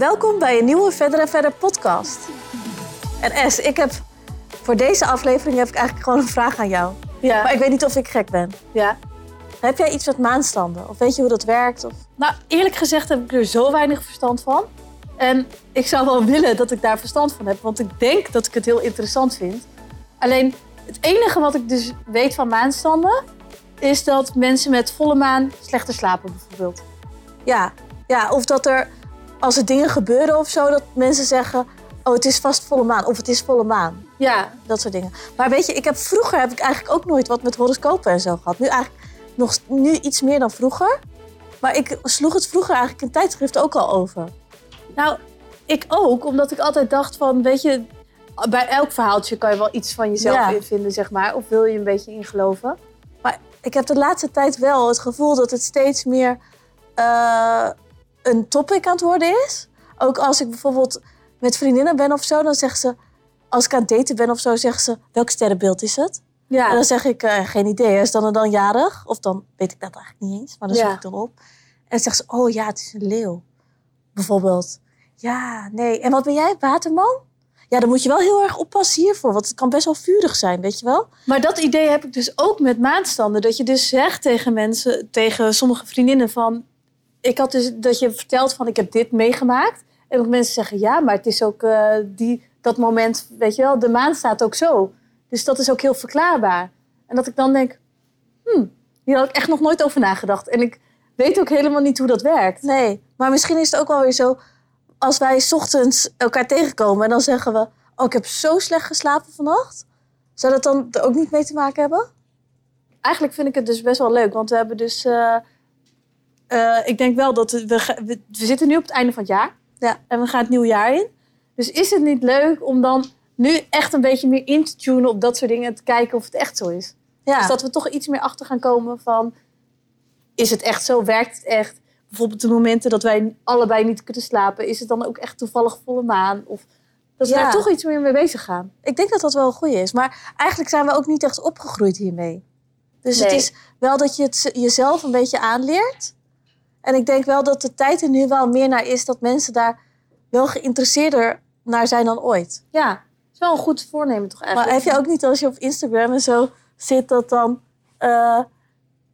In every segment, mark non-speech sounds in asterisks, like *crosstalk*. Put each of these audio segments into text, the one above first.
Welkom bij een nieuwe Verder en Verder podcast. En Es, ik heb voor deze aflevering heb ik eigenlijk gewoon een vraag aan jou. Ja. Maar ik weet niet of ik gek ben. ja. Heb jij iets met maanstanden? Of weet je hoe dat werkt? Of... Nou, eerlijk gezegd heb ik er zo weinig verstand van. En ik zou wel willen dat ik daar verstand van heb. Want ik denk dat ik het heel interessant vind. Alleen, het enige wat ik dus weet van maanstanden... is dat mensen met volle maan slechter slapen bijvoorbeeld. Ja. ja, of dat er, als er dingen gebeuren of zo, dat mensen zeggen... Oh, het is vast volle maan. Of het is volle maan. Ja, Dat soort dingen. Maar weet je, ik heb, vroeger heb ik eigenlijk ook nooit wat met horoscopen en zo gehad. Nu eigenlijk nog nu iets meer dan vroeger. Maar ik sloeg het vroeger eigenlijk in tijdschriften ook al over. nou, ik ook. Omdat ik altijd dacht van, weet je... Bij elk verhaaltje kan je wel iets van jezelf Ja. in vinden, zeg maar. Of wil je een beetje ingeloven. Maar ik heb de laatste tijd wel het gevoel dat het steeds meer eh, een topic aan het worden is. Ook als ik bijvoorbeeld met vriendinnen ben of zo, dan zeggen ze... Als ik aan het daten ben of zo, zeggen ze... Welk sterrenbeeld is het? En Ja, dan zeg ik, eh, geen idee. Is dan en dan jarig? Of dan weet ik dat eigenlijk niet eens, maar dan zoek Ja. ik dan op. En dan zegt ze, oh ja, het is een leeuw. Bijvoorbeeld. Ja, nee. En wat ben jij, waterman? Ja, dan moet je wel heel erg oppassen hiervoor, want het kan best wel vurig zijn, weet je wel? Maar dat idee heb ik dus ook met maandstanden. Dat je dus zegt tegen mensen, tegen sommige vriendinnen van... Ik had dus dat je vertelt van ik heb dit meegemaakt. En dat mensen zeggen ja, maar het is ook eh, die, dat moment, weet je wel, de maan staat ook zo. Dus dat is ook heel verklaarbaar. En dat ik dan denk, hmm, hier had ik echt nog nooit over nagedacht. En ik weet ook helemaal niet hoe dat werkt. Nee, maar misschien is het ook wel weer zo... Als wij 's ochtends elkaar tegenkomen en dan zeggen we... Oh, ik heb zo slecht geslapen vannacht. Zou dat dan er ook niet mee te maken hebben? Eigenlijk vind ik het dus best wel leuk, want we hebben dus... eh, eh, ik denk wel dat we, we, zitten nu op het einde van het jaar. Ja. En we gaan het nieuwe jaar in. Dus is het niet leuk om dan nu echt een beetje meer in te tunen op dat soort dingen en te kijken of het echt zo is? Ja. Dus dat we toch iets meer achter gaan komen van, is het echt zo? Werkt het echt? Bijvoorbeeld de momenten dat wij allebei niet kunnen slapen, is het dan ook echt toevallig volle maan? Of dat we Ja. daar toch iets meer mee bezig gaan. Ik denk dat dat wel een goeie is. Maar eigenlijk zijn we ook niet echt opgegroeid hiermee. Dus het is wel dat je het jezelf een beetje aanleert. En ik denk wel dat de tijd er nu wel meer naar is dat mensen daar wel geïnteresseerder naar zijn dan ooit. Ja, het is wel een goed voornemen toch Maar eigenlijk. heb je ook niet als je op Instagram en zo zit dat dan eh,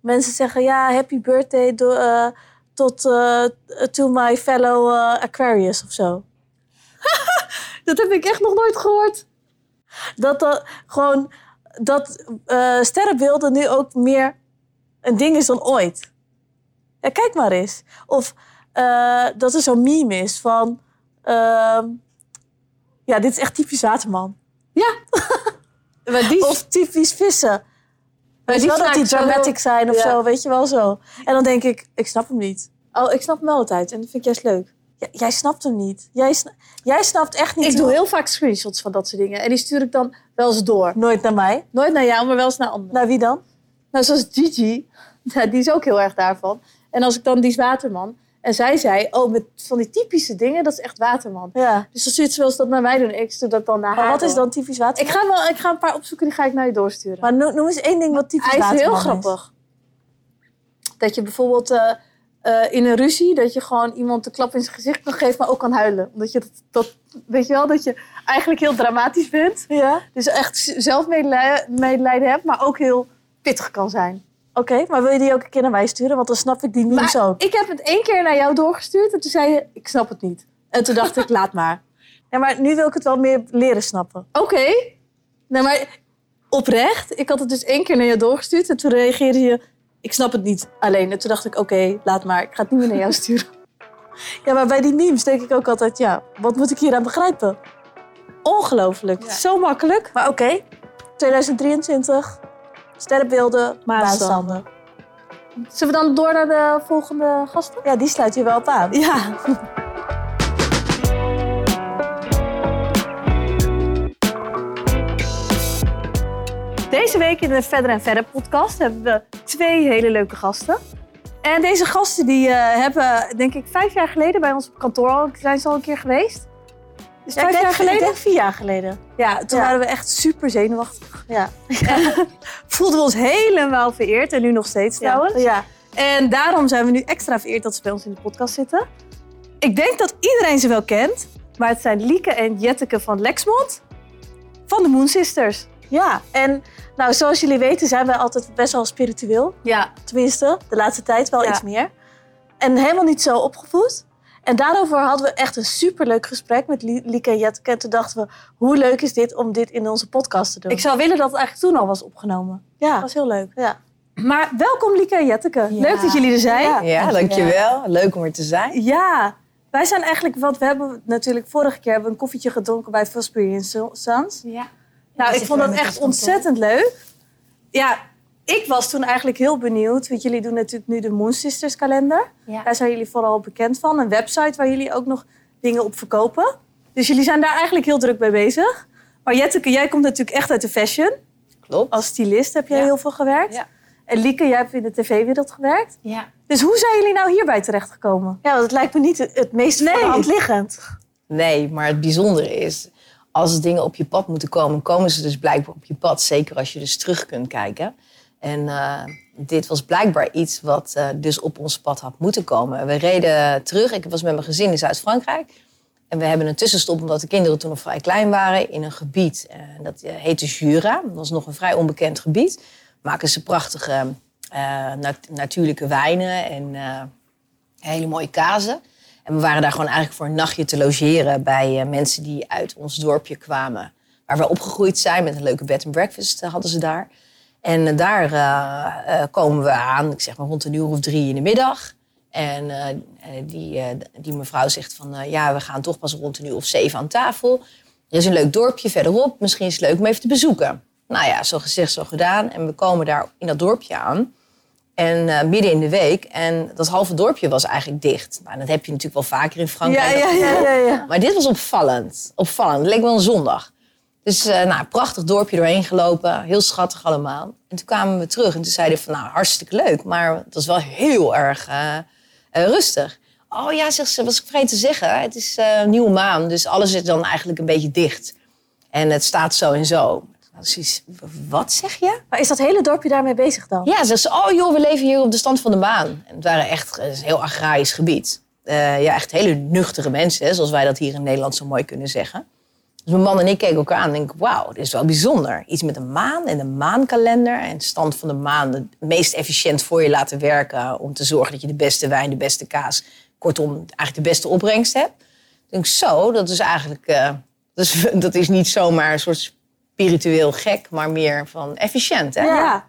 mensen zeggen ja, happy birthday do- eh, tot eh, to my fellow Aquarius of zo. *laughs* Dat heb ik echt nog nooit gehoord. Dat dat gewoon dat sterrenbeelden nu ook meer een ding is dan ooit. Ja, kijk maar eens. Of eh, dat er zo'n meme is van. ehm, ja, dit is echt typisch waterman. Ja. *laughs* maar die, Of typisch vissen. Weet je wel dat die zo- dramatic zijn of Ja. zo, weet je wel zo. En dan denk ik, ik snap hem niet. Oh, ik snap hem wel altijd en dat vind ik juist leuk. Jij snapt hem niet. Jij, sna- jij snapt echt niet. Ik doe heel vaak screenshots van dat soort dingen. En die stuur ik dan wel eens door. Nooit naar mij. Nooit naar jou, maar wel eens naar anderen. Naar wie dan? Nou, zoals Gigi. Die is ook heel erg daarvan. En als ik dan, die is waterman. En zij zei, oh, met van die typische dingen, dat is echt waterman. Ja. Dus ze wel eens dat naar mij doen. En ik stuur dat dan naar Maar haar wat is dan typisch waterman? Ik ga, wel, ik ga een paar opzoeken, die ga ik naar je doorsturen. Maar noem, noem eens één ding wat typisch Hij is waterman heel grappig. Dat je bijvoorbeeld eh, eh, in een ruzie, dat je gewoon iemand de klap in zijn gezicht kan geven, maar ook kan huilen. Omdat je dat, dat weet je wel, dat je eigenlijk heel dramatisch bent. Ja. Dus echt z- zelf medelijden, medelijden hebt, maar ook heel pittig kan zijn. Oké, maar wil je die ook een keer naar mij sturen? Want dan snap ik die memes Maar ook. ik heb het één keer naar jou doorgestuurd en toen zei je, ik snap het niet. En toen dacht ik, laat maar. *laughs* Ja, maar nu wil ik het wel meer leren snappen. Oké. Nou, maar oprecht, ik had het dus één keer naar jou doorgestuurd en toen reageerde je, ik snap het niet alleen. En toen dacht ik, oké, laat maar, ik ga het niet meer naar jou sturen. *laughs* Ja, maar bij die memes denk ik ook altijd, ja, wat moet ik hier aan begrijpen? Ongelooflijk. Ja. Zo makkelijk. Maar oké, 2023, sterrenbeelden, Maanstanden. Zullen we dan door naar de volgende gasten? Ja, die sluit hier wel op aan. Ja. Deze week in de Verder en Verder podcast hebben we twee hele leuke gasten. En deze gasten die eh, hebben, denk ik, vijf jaar geleden bij ons op kantoor al, zijn ze al een keer geweest. Het Ja, ik vijf denk, jaar ik geleden? denk vier jaar geleden. Ja, toen Ja. waren we echt super zenuwachtig. Ja. *laughs* Voelden we ons helemaal vereerd en nu nog steeds trouwens. Ja. En daarom zijn we nu extra vereerd dat ze bij ons in de podcast zitten. Ik denk dat iedereen ze wel kent. Maar het zijn Lieke en Jetteke van Lexmond. Van de Moon Sisters. Ja, en nou, zoals jullie weten zijn wij altijd best wel spiritueel. Ja. Tenminste, de laatste tijd wel iets meer. En helemaal niet zo opgevoed. En daarover hadden we echt een superleuk gesprek met Li- Lieke en toen dachten we, hoe leuk is dit om dit in onze podcast te doen? Ik zou willen dat het eigenlijk toen al was opgenomen. Dat ja, was heel leuk. ja. Maar welkom Lieke en Jetteke. Ja. Leuk dat jullie er zijn. Ja. Ja, dankjewel. Leuk om er te zijn. Ja, wij zijn eigenlijk, want we hebben natuurlijk vorige keer hebben we een koffietje gedronken bij Fosbury Sons. Ja. Nou, ik vond dat echt ontzettend leuk. Ja, ik was toen eigenlijk heel benieuwd, want jullie doen natuurlijk nu de Moon Sisters kalender. Ja. Daar zijn jullie vooral bekend van. Een website waar jullie ook nog dingen op verkopen. Dus jullie zijn daar eigenlijk heel druk mee bezig. Maar Jetteke, jij komt natuurlijk echt uit de fashion. Klopt. Als stylist heb jij Ja. heel veel gewerkt. Ja. En Lieke, jij hebt in de tv-wereld gewerkt. Ja. Dus hoe zijn jullie nou hierbij terechtgekomen? ja, want het lijkt me niet het, het meest Nee. voor de hand liggend. Nee, maar het bijzondere is, als dingen op je pad moeten komen, komen ze dus blijkbaar op je pad. Zeker als je dus terug kunt kijken. En eh, dit was blijkbaar iets wat eh, dus op ons pad had moeten komen. We reden terug. Ik was met mijn gezin in Zuid-Frankrijk. En we hebben een tussenstop, omdat de kinderen toen nog vrij klein waren, in een gebied. eh, dat heette Jura. Dat was nog een vrij onbekend gebied. Maken ze prachtige nat- natuurlijke wijnen en hele mooie kazen. En we waren daar gewoon eigenlijk voor een nachtje te logeren bij mensen die uit ons dorpje kwamen. Waar we opgegroeid zijn met een leuke bed and breakfast hadden ze daar. En daar eh, eh, komen we aan, ik zeg maar rond een uur of drie in de middag. En eh, die, die mevrouw zegt van, ja, we gaan toch pas rond een uur of zeven aan tafel. Er is een leuk dorpje verderop, misschien is het leuk om even te bezoeken. Nou ja, zo gezegd, zo gedaan. En we komen daar in dat dorpje aan. En midden in de week. En dat halve dorpje was eigenlijk dicht. Nou, dat heb je natuurlijk wel vaker in Frankrijk. Ja, ja, ja, ja, ja. Maar dit was opvallend. Opvallend. Het leek wel een zondag. Dus eh nou, prachtig dorpje doorheen gelopen. Heel schattig allemaal. En toen kwamen we terug. En toen zeiden van, nou, hartstikke leuk. Maar het was wel heel erg eh, eh, rustig. Oh ja, zegt ze, was ik vergeten te zeggen. Het is nieuwe maan. Dus alles is dan eigenlijk een beetje dicht. En het staat zo en zo. Dus, wat zeg je? Maar is dat hele dorpje daarmee bezig dan? Ja, ze, oh joh, we leven hier op de stand van de maan. En het waren echt een heel agrarisch gebied. Ja, echt hele nuchtere mensen, hè, zoals wij dat hier in Nederland zo mooi kunnen zeggen. Dus mijn man en ik keken elkaar aan en denken, wauw, dit is wel bijzonder. Iets met een maan en een maankalender en stand van de maan. Het meest efficiënt voor je laten werken om te zorgen dat je de beste wijn, de beste kaas, kortom, eigenlijk de beste opbrengst hebt. Ik denk, zo, dat is eigenlijk, eh, dat, is, *laughs* dat is niet zomaar een soort spiritueel gek, maar meer van efficiënt. Hè? Ja.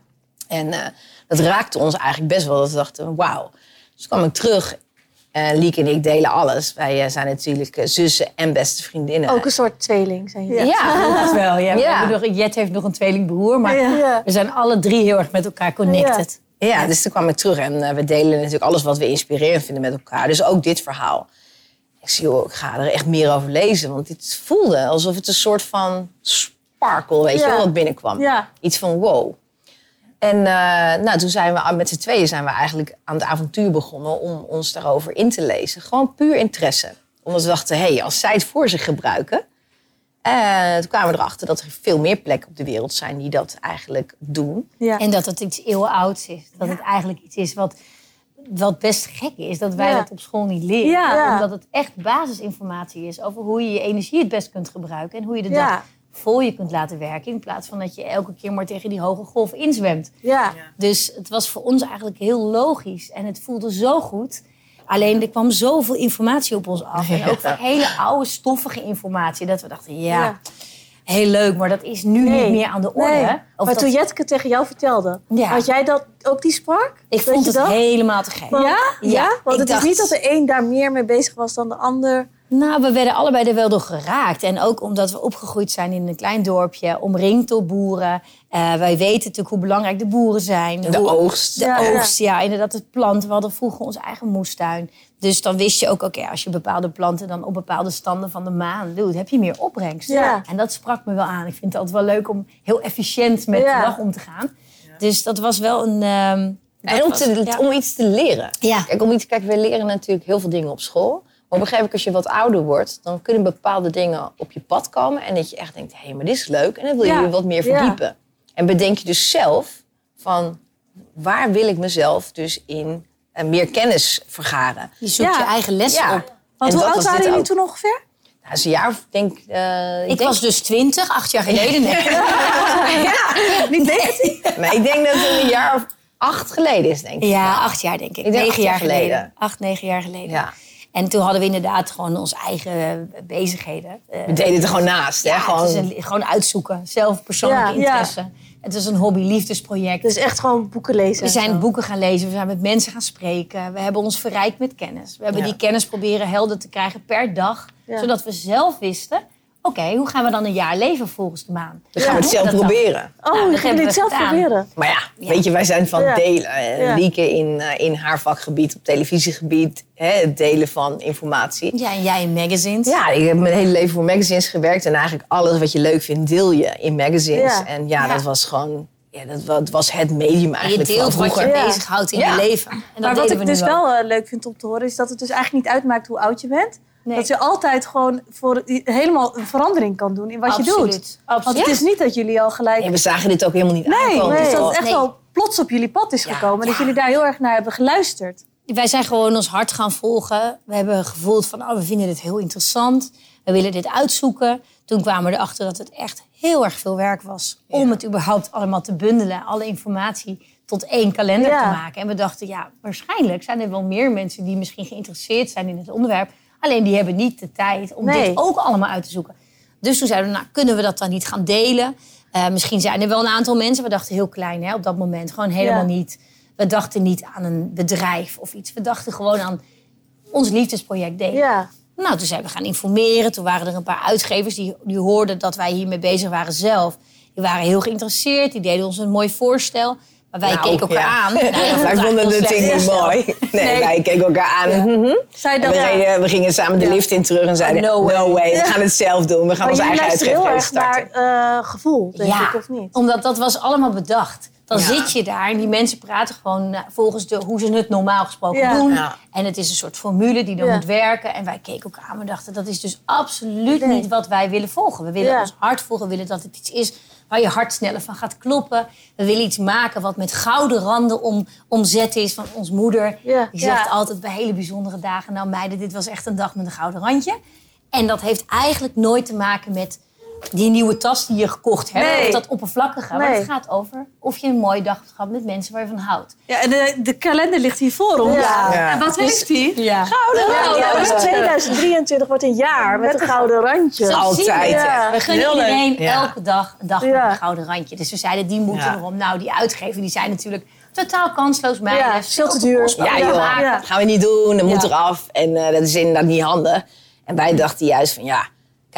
En eh, dat raakte ons eigenlijk best wel. Dat we dachten, wauw. Dus kwam ik terug. Eh Lieke en ik delen alles. Wij eh, zijn natuurlijk eh, zussen en beste vriendinnen. Ook een soort tweeling zijn jullie. Ja, Dat wel, ja. *laughs* Ja. nog, Jet heeft nog een tweelingbroer, maar Ja. Ja. we zijn alle drie heel erg met elkaar connected. ja, dus toen kwam ik terug. En we delen natuurlijk alles wat we inspirerend vinden met elkaar. Dus ook dit verhaal. Ik zie, joh, ik ga er echt meer over lezen. Want dit voelde alsof het een soort van sparkle, weet je Ja. wel, wat binnenkwam. Ja. Iets van wow. En eh, nou, toen zijn we met z'n tweeën zijn we eigenlijk aan het avontuur begonnen om ons daarover in te lezen. Gewoon puur interesse. Omdat we dachten, hé, hey, als zij het voor zich gebruiken. eh, toen kwamen we erachter dat er veel meer plekken op de wereld zijn die dat eigenlijk doen. Ja. En dat het iets eeuwenouds is. Dat het eigenlijk iets is wat, wat best gek is. Dat wij Ja. dat op school niet leren. Omdat het echt basisinformatie is over hoe je je energie het best kunt gebruiken. En hoe je de Ja. dag vol je kunt laten werken. In plaats van dat je elke keer maar tegen die hoge golf inzwemt. Ja. Dus het was voor ons eigenlijk heel logisch. En het voelde zo goed. Alleen er kwam zoveel informatie op ons af. En ook van hele oude, stoffige informatie. Dat we dachten, ja, Ja. heel leuk. Maar dat is nu Nee. niet meer aan de orde. Nee. Of Maar dat- toen Jetke tegen jou vertelde, Ja. had jij dat ook die spark? ik vond het dat? helemaal te gek. Want- Ja? Ja? Want ik het dacht- is niet dat de een daar meer mee bezig was dan de ander. Nou, we werden allebei er wel door geraakt. En ook omdat we opgegroeid zijn in een klein dorpje, omringd door boeren. Eh, wij weten natuurlijk hoe belangrijk de boeren zijn. De Hoe- oogst. De Ja, oogst, ja. inderdaad, het planten. We hadden vroeger onze eigen moestuin. Dus dan wist je ook, oké, als je bepaalde planten dan op bepaalde standen van de maan doet, heb je meer opbrengst. Ja. En dat sprak me wel aan. Ik vind het altijd wel leuk om heel efficiënt met Ja. de dag om te gaan. Dus dat was wel een. ehm, En om, was- te, ja. om iets te leren. Ja. Kijk, om iets, kijk, we leren natuurlijk heel veel dingen op school. Maar op een gegeven moment, als je wat ouder wordt, dan kunnen bepaalde dingen op je pad komen. En dat je echt denkt, hé, maar dit is leuk. En dan wil je Ja. je wat meer Ja. verdiepen. En bedenk je dus zelf van, waar wil ik mezelf dus in eh, meer kennis vergaren? Je zoekt Ja. je eigen lessen Ja. op. Want En hoe oud was waren jullie toen ongeveer? Nou, dat is een jaar of denk... eh, Ik was dus 20, acht jaar geleden. *laughs* Nee. Niet 19? Maar ik denk dat het een jaar of acht geleden is, denk ik. Ja, acht jaar denk ik. Ik denk negen acht jaar jaar geleden. geleden. Acht, negen jaar geleden. Ja. En toen hadden we inderdaad gewoon onze eigen bezigheden. Eh, We deden het er gewoon naast, hè? ja, Gewoon... het is een, gewoon uitzoeken. Zelf persoonlijke Ja, ja. interesse. Het is een hobby-liefdesproject. Dus echt gewoon boeken lezen. we zijn zo. boeken gaan lezen, we zijn met mensen gaan spreken. We hebben ons verrijkt met kennis. We hebben Ja. die kennis proberen helder te krijgen per dag. Ja. Zodat we zelf wisten, oké, hoe gaan we dan een jaar leven volgens de maan? Dan gaan we het zelf dan? proberen. Oh, Nou, dan gaan jullie het zelf we gedaan. proberen. Maar ja, Ja. weet je, wij zijn van Ja. delen. Eh, Ja. Lieke in, eh, in haar vakgebied, op televisiegebied, hè, het delen van informatie. Ja, en jij in magazines. Ja, ik heb mijn hele leven voor magazines gewerkt. En eigenlijk alles wat je leuk vindt, deel je in magazines. Ja. En ja, Ja. dat was gewoon... Ja, dat was het medium En je eigenlijk deelt van wat je. Ja. bezighoudt in Ja. je leven. En dat Maar wat ik we dus wel eh, leuk vind om te horen... is dat het dus eigenlijk niet uitmaakt hoe oud je bent. Nee. Dat je altijd gewoon voor helemaal een verandering kan doen in wat je doet. Absoluut. Want Absoluut. het is niet dat jullie al gelijk... Nee, we zagen dit ook helemaal niet Nee, aankomen. dus Het is dat het echt Nee. wel plots op jullie pad is Ja. gekomen. Dat jullie daar heel erg naar hebben geluisterd. Wij zijn gewoon ons hart gaan volgen. We hebben gevoeld van, oh, we vinden dit heel interessant. We willen dit uitzoeken. Toen kwamen we erachter dat het echt heel erg veel werk was. Om het überhaupt allemaal te bundelen. Alle informatie tot één kalender Ja. te maken. En we dachten, ja, waarschijnlijk zijn er wel meer mensen... die misschien geïnteresseerd zijn in het onderwerp. Alleen die hebben niet de tijd om Nee. dit ook allemaal uit te zoeken. Dus toen zeiden we, nou, kunnen we dat dan niet gaan delen? Eh, misschien zijn er wel een aantal mensen. We dachten heel klein hè, op dat moment. Gewoon helemaal Ja. niet. We dachten niet aan een bedrijf of iets. We dachten gewoon aan ons liefdesproject delen. Ja. Nou, toen zijn we gaan informeren. Toen waren er een paar uitgevers die, die hoorden dat wij hiermee bezig waren zelf. Die waren heel geïnteresseerd. Die deden ons een mooi voorstel. Maar wij Nou, keken elkaar ja. aan. *laughs* Nou, wij vonden het ding niet mooi. *laughs* Nee, Nee. wij keken elkaar aan. Zij En we, dachten, reden- we gingen samen de lift in terug en zeiden: No No way. we gaan het zelf doen. We gaan maar jullie eigen luisteren heel erg starten. naar eh, gevoel, denk ja, ik, of niet? omdat dat was allemaal bedacht. Dan Ja. zit je daar en die mensen praten gewoon eh, volgens de, hoe ze het normaal gesproken Ja. doen. Ja. En het is een soort formule die dan Ja. moet werken. En wij keken elkaar aan en dachten, dat is dus absoluut Nee. niet wat wij willen volgen. We willen Ja. ons hart volgen, we willen dat het iets is waar je hart sneller van gaat kloppen. We willen iets maken wat met gouden randen om, omzet is van ons moeder. Ja. Die zegt Ja. altijd bij hele bijzondere dagen, nou meiden, dit was echt een dag met een gouden randje. En dat heeft eigenlijk nooit te maken met die nieuwe tas die je gekocht hebt. Nee. Of dat oppervlakkige. Maar Nee. het gaat over of je een mooie dag hebt gehad met mensen waar je van houdt. Ja, en de, de kalender ligt hier voor ons. Ja. Ja. En wat heeft hij? Ja. Ja, ja, dus 2023 wordt een jaar met een gouden randje. Altijd. Ja. We gunnen Heel leuk. iedereen Ja. elke dag een dag met een gouden randje. Dus we zeiden, die moeten Ja. erom. Nou, die uitgever, die zijn natuurlijk totaal kansloos meiden. Ja, veel te duur. Ja, Ja. joh, Ja. dat gaan we niet doen. Dat moet eraf. En eh, dat is inderdaad niet handig. En wij dachten juist van ja,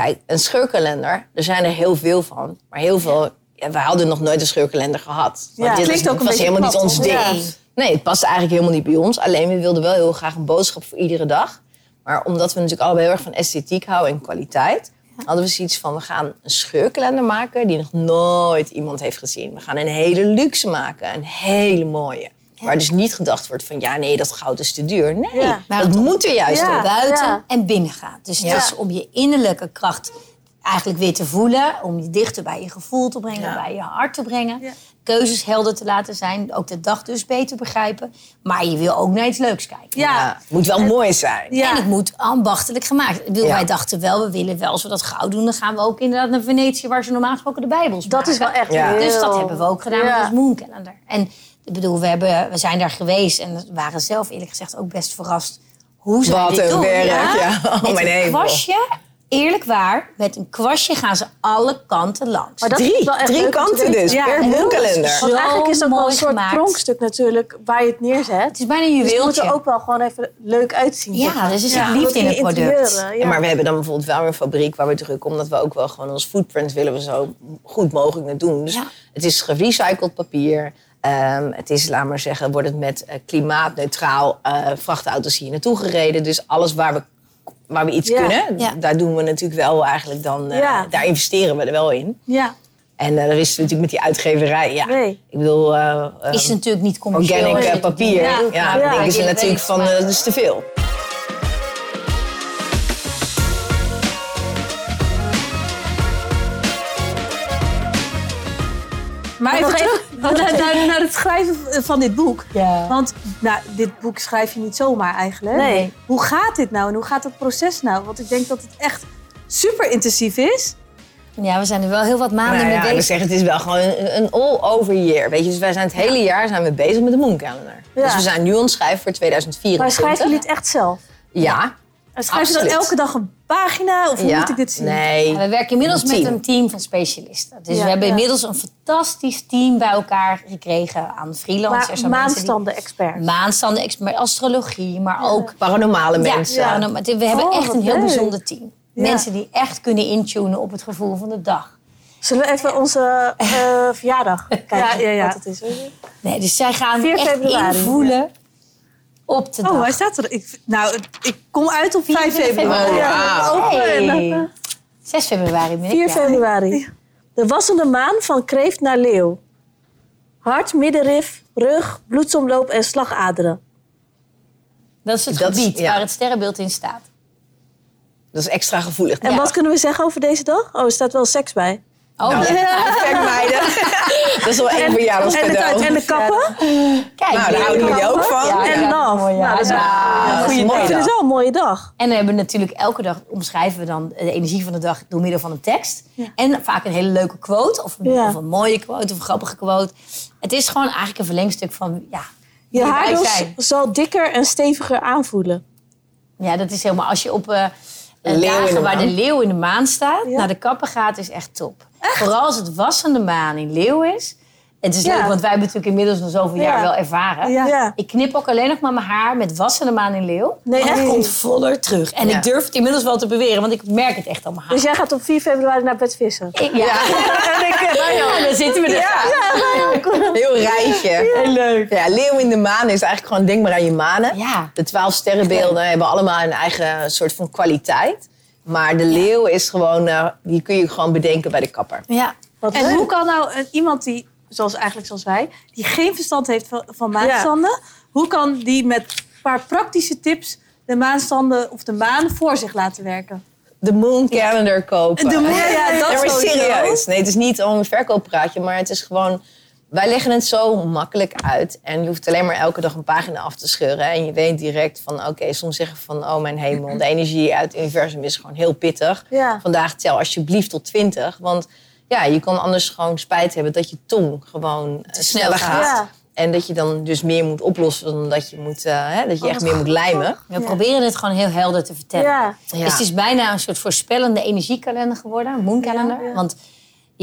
kijk, een scheurkalender, er zijn er heel veel van. Maar heel veel, ja, wij hadden nog nooit een scheurkalender gehad. Want Ja, dit klinkt was, ook een was helemaal niet ons ding. Ja. Nee, het past eigenlijk helemaal niet bij ons. Alleen we wilden wel heel graag een boodschap voor iedere dag. Maar omdat we natuurlijk allebei heel erg van esthetiek houden en kwaliteit... hadden we zoiets van, we gaan een scheurkalender maken... die nog nooit iemand heeft gezien. We gaan een hele luxe maken, een hele mooie. Waar dus niet gedacht wordt van, ja nee, dat goud is te duur. Nee, Ja. Maar dat het- moet er juist Ja. buiten Ja. en binnen gaat. Dus Ja. het is om je innerlijke kracht eigenlijk weer te voelen. Om je dichter bij je gevoel te brengen, Ja. bij je hart te brengen. Ja. Keuzes helder te laten zijn. Ook de dag dus beter begrijpen. Maar je wil ook naar iets leuks kijken. Ja. Ja, moet wel mooi zijn. Ja. En het moet ambachtelijk gemaakt. Ja. Wij dachten wel, we willen wel, als we dat goud doen... dan gaan we ook inderdaad naar Venetië... waar ze normaal gesproken de Bijbels Dat is wel echt Ja. heel... Dus dat hebben we ook gedaan Ja. met ons Moon Calendar. En ik bedoel, we, hebben, we zijn daar geweest... en waren zelf eerlijk gezegd ook best verrast... hoe ze Wat dit een doen. werk, ja. Oh, Met mijn een hemel. kwastje, eerlijk waar... met een kwastje gaan ze alle kanten langs. Maar dat Drie, is wel echt drie kanten dus, Ja, per moonkalender. Want eigenlijk is dat wel een mooi soort gemaakt. pronkstuk natuurlijk waar je het neerzet. Het is bijna een Dus het moet juweeltje. er ook wel gewoon even leuk uitzien. zeg Ja, dus er zit Ja. liefde in het product. ja. Maar we hebben dan bijvoorbeeld wel weer een fabriek waar we druk omdat we ook wel gewoon ons footprint willen we zo goed mogelijk net doen. Dus Ja. het is gerecycled papier. Ehm, het is, laat maar zeggen, wordt het met eh, klimaatneutraal eh, vrachtauto's hier naartoe gereden. Dus alles waar we, waar we iets Ja. kunnen, Ja. daar doen we natuurlijk wel eigenlijk dan, eh, Ja. daar investeren we er wel in. Ja. En dat is natuurlijk met die uitgeverij, ja. Nee. Ik bedoel, is natuurlijk niet commercieel. organic papier. Ja, Ja. dan Ja, denken ze natuurlijk van, dat is te veel. Maar even terug. Naar, naar, naar het schrijven van dit boek. Ja. Want nou, dit boek schrijf je niet zomaar eigenlijk. Nee. Hoe gaat dit nou en hoe gaat het proces nou? Want ik denk dat het echt super intensief is. Ja, we zijn er wel heel wat maanden Nou mee ja, ik bezig. zeg, het is wel gewoon een, een all-over year. Weet je, dus wij zijn het hele jaar zijn we bezig met de Moon Calendar. Ja. Dus we zijn nu aan het schrijven voor 2024. Maar schrijven jullie het echt zelf? Ja. En schrijf je dan elke dag een pagina of hoe ja. moet ik dit zien? Nee. We werken inmiddels Een met een team van specialisten. Dus Ja, we hebben ja. inmiddels een fantastisch team bij elkaar gekregen aan freelancers. Maar maanstanden-expert. die- Maanstanden, expert, astrologie, maar ook... Paranormale mensen. ja. we hebben Oh, echt een heel leuk. bijzonder team. Ja. Mensen die echt kunnen intunen op het gevoel van de dag. Zullen we even onze eh, *laughs* verjaardag kijken? Ja, ja, ja. Wat het is. Nee, dus zij gaan 4 echt februari, invoelen op de Oh, hij staat er. Ik, nou, ik kom uit op 5 februari. Oh, Ja. Hey. 6 februari ben ik 4 ja. februari. De wassende maan van kreeft naar leeuw. Hart, middenrif, rug, bloedsomloop en slagaderen. Dat is het Dat is- gebied ja. waar het sterrenbeeld in staat. Dat is extra gevoelig. En Ja. wat kunnen we zeggen over deze dag? Oh, er staat wel seks bij. Oh, Nou. *laughs* Kijk meiden. *laughs* Dat is wel één En verjaardagscadeau. en de kappen. Kijk, Nou, daar houden jullie ook van. Ja, en ja, mooi, ja. Nou, dat is dat een mooie dag. wel een mooie dag. En we hebben natuurlijk elke dag omschrijven we dan de energie van de dag door middel van een tekst. En vaak een hele leuke quote, of een, Ja. of een mooie quote, of een grappige quote. Het is gewoon eigenlijk een verlengstuk van ja, Je zijn. zal dikker en steviger aanvoelen. Ja, dat is helemaal als je op in dagen waar de leeuw in de maan staat, naar de kapper gaat, is echt top. Vooral als het wassende maan in leeuw is. Het is Ja. leuk, want wij hebben natuurlijk inmiddels nog zoveel Ja. jaar wel ervaren. Ja. Ja. Ik knip ook alleen nog maar mijn haar met wassende maan in leeuw. Nee, het komt voller terug. En Ja. ik durf het inmiddels wel te beweren, want ik merk het echt aan mijn haar. Dus jij gaat op 4 februari naar bed vissen. Ik- ja. *laughs* En ik, En dan zitten we er. Heel rijtje. Heel leuk. Ja, leeuw in de maan is eigenlijk gewoon denk maar aan je manen. Ja. De twaalf sterrenbeelden hebben allemaal een eigen soort van kwaliteit. Maar de leeuw is gewoon, eh, die kun je gewoon bedenken bij de kapper. Ja. Wat En leuk. hoe kan nou een, iemand die, zoals eigenlijk zoals wij, die geen verstand heeft van, van maanstanden, hoe kan die met een paar praktische tips de maanstanden of de maan voor zich laten werken? De Moon Calendar kopen. De moon- ja, *laughs* dat sowieso. serieus. Nee, het is niet om een verkooppraatje, maar het is gewoon... Wij leggen het zo makkelijk uit. En je hoeft alleen maar elke dag een pagina af te scheuren. En je weet direct van, oké, soms zeggen van... Oh mijn hemel, de energie uit het universum is gewoon heel pittig. Ja. Vandaag tel alsjeblieft tot 20. Want ja, je kan anders gewoon spijt hebben dat je tong gewoon eh, sneller gaat. Ja. En dat je dan dus meer moet oplossen dan dat je, moet, eh, hè, dat je echt meer moet lijmen. We proberen het gewoon heel helder te vertellen. Ja. Ja. Dus het is bijna een soort voorspellende energiekalender geworden, een moonkalender. Ja, ja. Want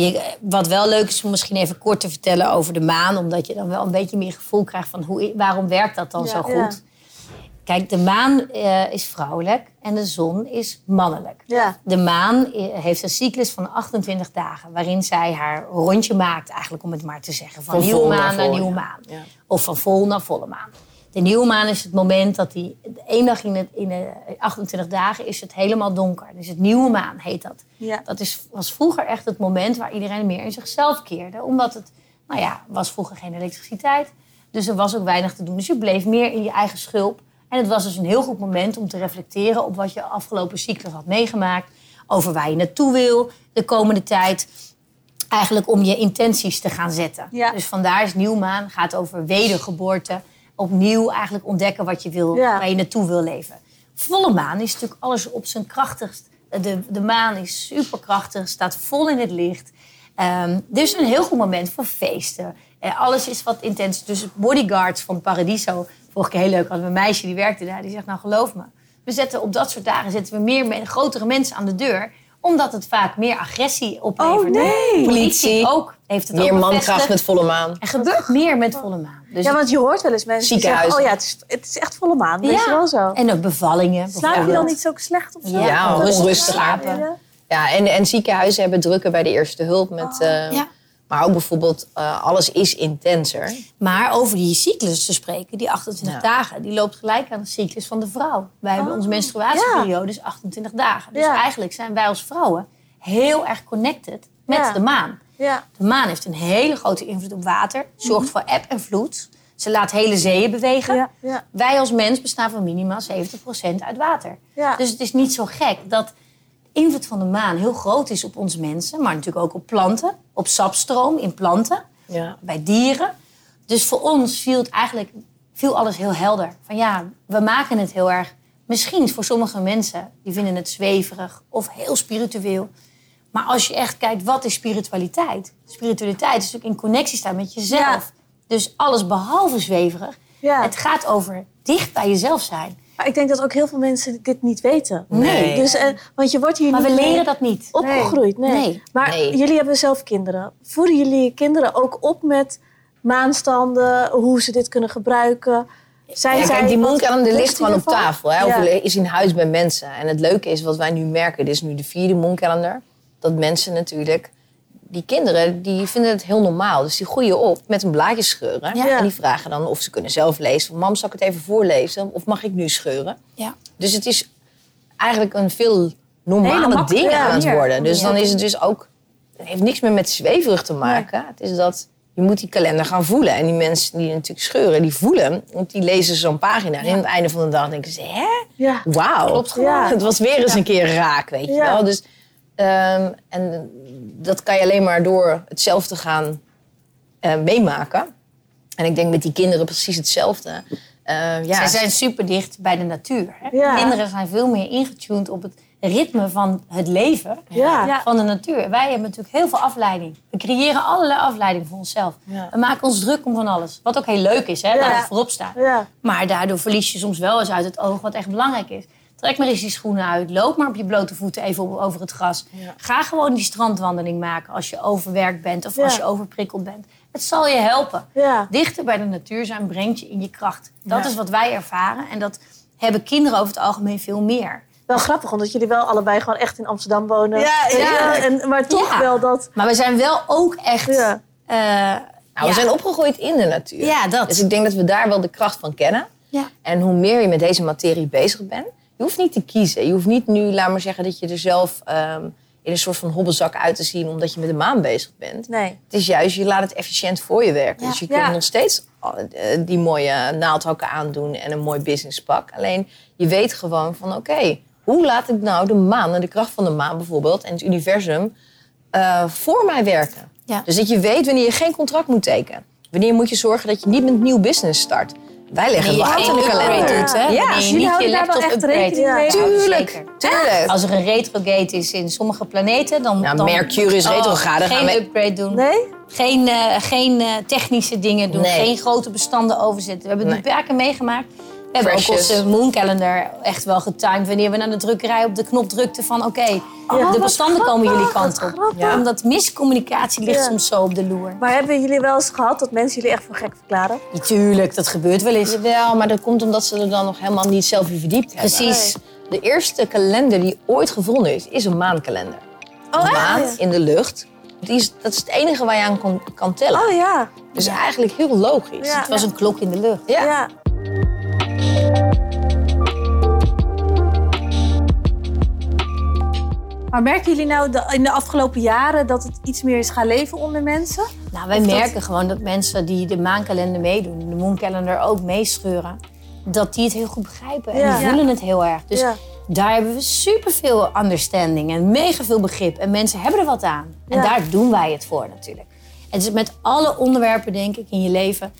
je, wat wel leuk is om misschien even kort te vertellen over de maan, omdat je dan wel een beetje meer gevoel krijgt van hoe, waarom werkt dat dan Ja, zo goed. ja. Kijk, de maan eh, is vrouwelijk en de zon is mannelijk. Ja. De maan eh, heeft een cyclus van 28 dagen, waarin zij haar rondje maakt, eigenlijk om het maar te zeggen. Van, Van nieuwe maan naar naar, nieuwe ja. maan. Ja. Of van vol naar volle maan. De nieuwe maan is het moment dat die, één dag in de, in de 28 dagen is het helemaal donker. Dus het nieuwe maan heet dat. Ja. Dat is, was vroeger echt het moment waar iedereen meer in zichzelf keerde. Omdat het, nou ja, was vroeger geen elektriciteit. Dus er was ook weinig te doen. Dus je bleef meer in je eigen schulp. En het was dus een heel goed moment om te reflecteren op wat je afgelopen cyclus had meegemaakt. Over waar je naartoe wil de komende tijd. Eigenlijk om je intenties te gaan zetten. Ja. Dus vandaar is nieuwmaan, gaat over wedergeboorte. Opnieuw eigenlijk ontdekken wat je wil, Ja. waar je naartoe wil leven. Volle maan is natuurlijk alles op zijn krachtigst. De, de maan is superkrachtig, staat vol in het licht. Ehm, dus een heel goed moment voor feesten. Eh, alles is wat intens. Dus bodyguards van Paradiso. Vorige keer heel leuk hadden we een meisje die werkte daar. Die zegt, nou geloof me. We zetten op dat soort dagen zetten we meer grotere mensen aan de deur. Omdat het vaak meer agressie oplevert. Oh, nee. Politie ook heeft het Meer ook mankracht met volle maan. Er gebeurt meer met volle maan. Dus ja, want je hoort wel eens mensen die zeggen... Oh ja, het is, het is echt volle maan. Weet je wel zo. En ook bevallingen. Slaap je dan niet zo slecht of zo? Ja, Ja, rustig onrustig. slapen. Ja. Ja, en, en ziekenhuizen hebben drukken bij de eerste hulp. Met, eh, Ja. Maar ook bijvoorbeeld, eh, alles is intenser. Maar over die cyclus te spreken, die 28 Ja. dagen, die loopt gelijk aan de cyclus van de vrouw. Wij hebben onze menstruatieperiode is 28 dagen. Dus eigenlijk zijn wij als vrouwen heel erg connected met de maan. Ja. De maan heeft een hele grote invloed op water, zorgt voor eb en vloed. Ze laat hele zeeën bewegen. Ja, ja. Wij als mens bestaan van minimaal 70% uit water. Ja. Dus het is niet zo gek dat invloed van de maan heel groot is op ons mensen, maar natuurlijk ook op planten, op sapstroom in planten. Ja. bij dieren. Dus voor ons viel het eigenlijk viel alles heel helder. Van ja, we maken het heel erg. Misschien voor sommige mensen die vinden het zweverig of heel spiritueel. Maar als je echt kijkt, wat is spiritualiteit? Spiritualiteit is natuurlijk in connectie staan met jezelf. Ja. Dus alles behalve zweverig. Ja. Het gaat over dicht bij jezelf zijn. Maar ik denk dat ook heel veel mensen dit niet weten. Nee. Dus, eh, want je wordt hier Maar niet we mee leren dat niet. opgegroeid. Nee. Nee. Maar Nee. jullie hebben zelf kinderen. Voeden jullie je kinderen ook op met maanstanden, hoe ze dit kunnen gebruiken? Zijn Ja, zij kijk, die moonkalender ligt gewoon op tafel. Hè? Of is in huis bij mensen. En het leuke is, wat wij nu merken, dit is nu de vierde moonkalender. Dat mensen natuurlijk, die kinderen, die vinden het heel normaal. Dus die groeien op met een blaadje scheuren. Ja. En die vragen dan of ze kunnen zelf lezen. Van, Mam, zal ik het even voorlezen? Of mag ik nu scheuren? Ja. Dus het is eigenlijk een veel normale ding aan het worden. Dus dan is het dus ook... Het heeft niks meer met zweverig te maken. Het is dat je moet die kalender gaan voelen. En die mensen die natuurlijk scheuren, die voelen. Want die lezen zo'n pagina. En aan het einde van de dag denken ze... Hè? Ja. Wauw. Ja. *laughs* Het was weer eens een keer raak, weet je wel. Dus, ehm, en dat kan je alleen maar door hetzelfde gaan eh, meemaken. En ik denk met die kinderen precies hetzelfde. Eh, ja, Zij zijn super dicht bij de natuur. Hè? Ja. Kinderen zijn veel meer ingetuned op het ritme van het leven Ja. Van de natuur. Wij hebben natuurlijk heel veel afleiding. We creëren allerlei afleiding voor onszelf. Ja. We maken ons druk om van alles. Wat ook heel leuk is, hè, Ja. dat het voorop staat. Ja. Maar daardoor verlies je soms wel eens uit het oog wat echt belangrijk is. Trek maar eens die schoenen uit. Loop maar op je blote voeten even over het gras. Ja. Ga gewoon die strandwandeling maken als je overwerkt bent of Ja. als je overprikkeld bent. Het zal je helpen. Ja. Dichter bij de natuur zijn brengt je in je kracht. Dat Ja. is wat wij ervaren. En dat hebben kinderen over het algemeen veel meer. Wel grappig, omdat jullie wel allebei gewoon echt in Amsterdam wonen. Ja, ja. En, maar toch Ja. wel dat... Maar we zijn wel ook echt... Ja. eh, Nou, we ja. zijn opgegroeid in de natuur. Ja, dat. Dus ik denk dat we daar wel de kracht van kennen. Ja. En hoe meer je met deze materie bezig bent, je hoeft niet te kiezen. Je hoeft niet nu, laat maar zeggen, dat je er zelf ehm, in een soort van hobbelzak uit te zien omdat je met de maan bezig bent. Nee. Het is juist, je laat het efficiënt voor je werken. Ja. Dus je Ja. kunt nog steeds eh, die mooie naaldhakken aandoen en een mooi businesspak. Alleen je weet gewoon van oké, hoe laat ik nou de maan en de kracht van de maan bijvoorbeeld en het universum eh, voor mij werken? Ja. Dus dat je weet wanneer je geen contract moet tekenen. Wanneer moet je zorgen dat je niet met een nieuw business start. Wij leggen wel geen de upgrade kalender. doet, hè? Ja, je jullie niet je houden daar wel echt rekening mee? Tuurlijk, tuurlijk. Als er een retrograde is in sommige planeten, dan... Nou, dan Mercurius is retrograde, Geen gaan we- upgrade doen. Nee? Geen, eh, geen eh, technische dingen doen. Nee. Geen grote bestanden overzetten. We hebben het Nee. een paar keer meegemaakt. We hebben ook onze mooncalendar echt wel getimed. Wanneer we naar de drukkerij op de knop drukten van... oké, Ja. de bestanden komen jullie kant op. Ja. Omdat miscommunicatie ligt Ja. soms zo op de loer. Maar hebben jullie wel eens gehad dat mensen jullie echt voor gek verklaren? Natuurlijk, dat gebeurt wel eens. Jawel, maar dat komt omdat ze er dan nog helemaal niet zelf in verdiept hebben. Precies. De eerste kalender die ooit gevonden is, is een maankalender. Oh, een maan in de lucht. Die is, dat is het enige waar je aan kon, kan tellen. Oh ja. Dus eigenlijk heel logisch. Ja. Het was een klok in de lucht. Ja. ja. Maar merken jullie nou de- in de afgelopen jaren dat het iets meer is gaan leven onder mensen? Nou, wij Of dat- merken gewoon dat mensen die de maankalender meedoen, de mooncalender ook meescheuren, dat die het heel goed begrijpen. En Ja. die voelen het heel erg. Dus Ja. daar hebben we superveel understanding en mega veel begrip. En mensen hebben er wat aan. En Ja. daar doen wij het voor natuurlijk. Het is met alle onderwerpen, denk ik, in je leven.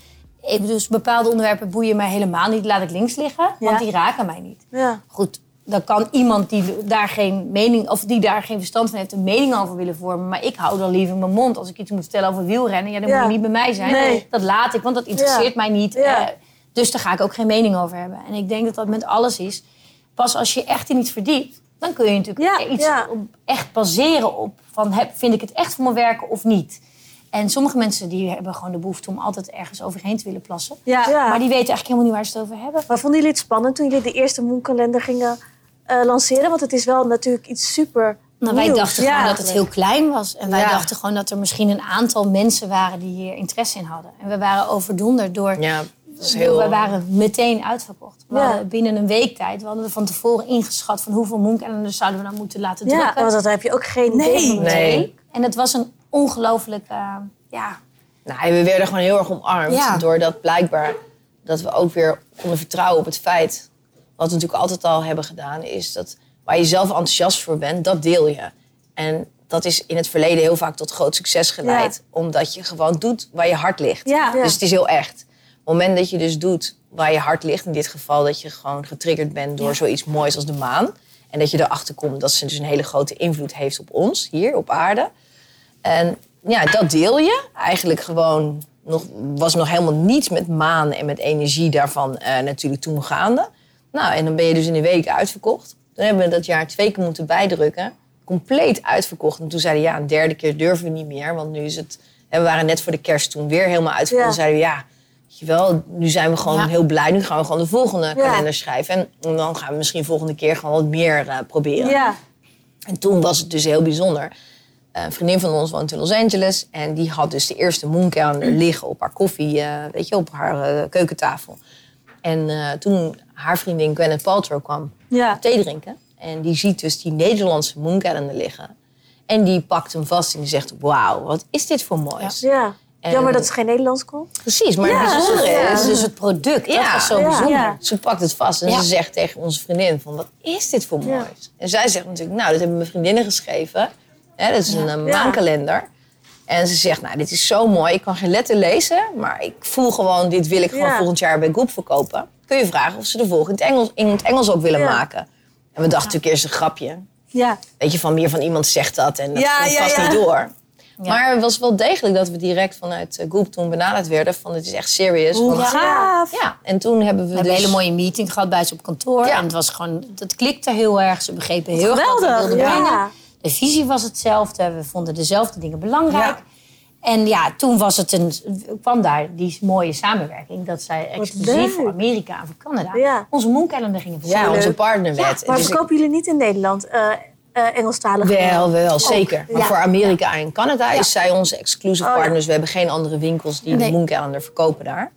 Dus bepaalde onderwerpen boeien mij helemaal niet. Laat ik links liggen, want die raken mij niet. Ja. Goed, dan kan iemand die daar geen mening of die daar geen verstand van heeft, een mening over willen vormen. Maar ik hou dan liever mijn mond. Als ik iets moet vertellen over wielrennen, ja, dan Ja. moet je niet bij mij zijn. Nee. Dat laat ik, want dat interesseert mij niet. Ja. Eh, dus daar ga ik ook geen mening over hebben. En ik denk dat dat met alles is. Pas als je echt in iets verdiept, dan kun je natuurlijk iets op- echt baseren op van heb, vind ik het echt voor me werken of niet. En sommige mensen die hebben gewoon de behoefte om altijd ergens overheen te willen plassen. Ja. Ja. Maar die weten eigenlijk helemaal niet waar ze het over hebben. Maar vonden jullie het spannend toen jullie de eerste Moonkalender gingen eh, lanceren? Want het is wel natuurlijk iets super Nou, wij dachten Ja. gewoon dat het heel klein was. En wij Ja. dachten gewoon dat er misschien een aantal mensen waren die hier interesse in hadden. En we waren overdonderd door... Ja, dat is door- heel... We waren meteen uitverkocht. We Ja. binnen een week tijd, we hadden we van tevoren ingeschat van hoeveel moonkalenders zouden we dan moeten laten Ja, drukken. want dat heb je ook geen idee. Nee. En het was een ongelooflijk, eh, ja, Nou, en we werden gewoon heel erg omarmd. Ja. Doordat blijkbaar dat we ook weer konden vertrouwen op het feit... wat we natuurlijk altijd al hebben gedaan... is dat waar je zelf enthousiast voor bent, dat deel je. En dat is in het verleden heel vaak tot groot succes geleid. Omdat je gewoon doet waar je hart ligt. Ja. Dus het is heel echt. Op het moment dat je dus doet waar je hart ligt, in dit geval dat je gewoon getriggerd bent door zoiets moois als de maan. En dat je erachter komt dat ze dus een hele grote invloed heeft op ons, hier op aarde. En ja, dat deel je. Eigenlijk gewoon, nog, was nog helemaal niets met maan en met energie daarvan eh, natuurlijk toen gaande. Nou, en dan ben je dus in een week uitverkocht. Toen hebben we dat jaar twee keer moeten bijdrukken. Compleet uitverkocht. En toen zeiden we, ja, een derde keer durven we niet meer. Want nu is het... En we waren net voor de kerst toen weer helemaal uitverkocht. Ja. Toen zeiden we, ja, weet je wel, nu zijn we gewoon Ja. heel blij. Nu gaan we gewoon de volgende Ja. kalender schrijven. En dan gaan we misschien volgende keer gewoon wat meer eh, proberen. Ja. En toen was het dus heel bijzonder. Een vriendin van ons woont in Los Angeles. En die had dus de eerste mooncalendar liggen op haar koffie, eh, weet je, op haar eh, keukentafel. En eh, toen haar vriendin Gwyneth Paltrow kwam Ja. thee drinken. En die ziet dus die Nederlandse mooncalendar liggen. En die pakt hem vast en die zegt, wauw, wat is dit voor moois. Ja. En- Jammer dat ze geen Nederlands kon. Precies, maar het bijzondere ja. is dus het product. Dat Ja, was zo ja. bijzonder. Ja. Ze pakt het vast en Ja. ze zegt tegen onze vriendin van, wat is dit voor Ja. moois? En zij zegt natuurlijk, nou, dat hebben mijn vriendinnen geschreven. Hè, dat is een eh, maankalender. En ze zegt, nou, dit is zo mooi. Ik kan geen letter lezen, maar ik voel gewoon, dit wil ik gewoon Ja. volgend jaar bij Goop verkopen. Kun je vragen of ze de volgende Engels, in het Engels ook willen Ja. maken. En we dachten natuurlijk eerst een grapje. Ja. Weet je, van meer van iemand zegt dat en dat Ja, komt ja, vast ja. niet door. Maar het was wel degelijk dat we direct vanuit eh, Goop toen benaderd werden van, het is echt serious. Hoe want- gaaf. ja, en toen hebben we, We hebben dus... een hele mooie meeting gehad bij ze op kantoor. Ja. En het was gewoon, dat klikte heel erg. Ze begrepen heel erg wat we Geweldig. wilden brengen. Ja. De visie was hetzelfde. We vonden dezelfde dingen belangrijk. En ja, toen was het een, kwam daar die mooie samenwerking. Dat zij exclusief voor Amerika en voor Canada Ja. onze mooncalender gingen Ja, verkopen. onze partnerwet. Maar Dus ik- verkopen jullie niet in Nederland eh eh Engelstalig? Wel, wel, zeker. Maar ja. voor Amerika en Canada is zij onze exclusive Oh, ja. partners. We hebben geen andere winkels die Nee. de Mooncalendar verkopen daar.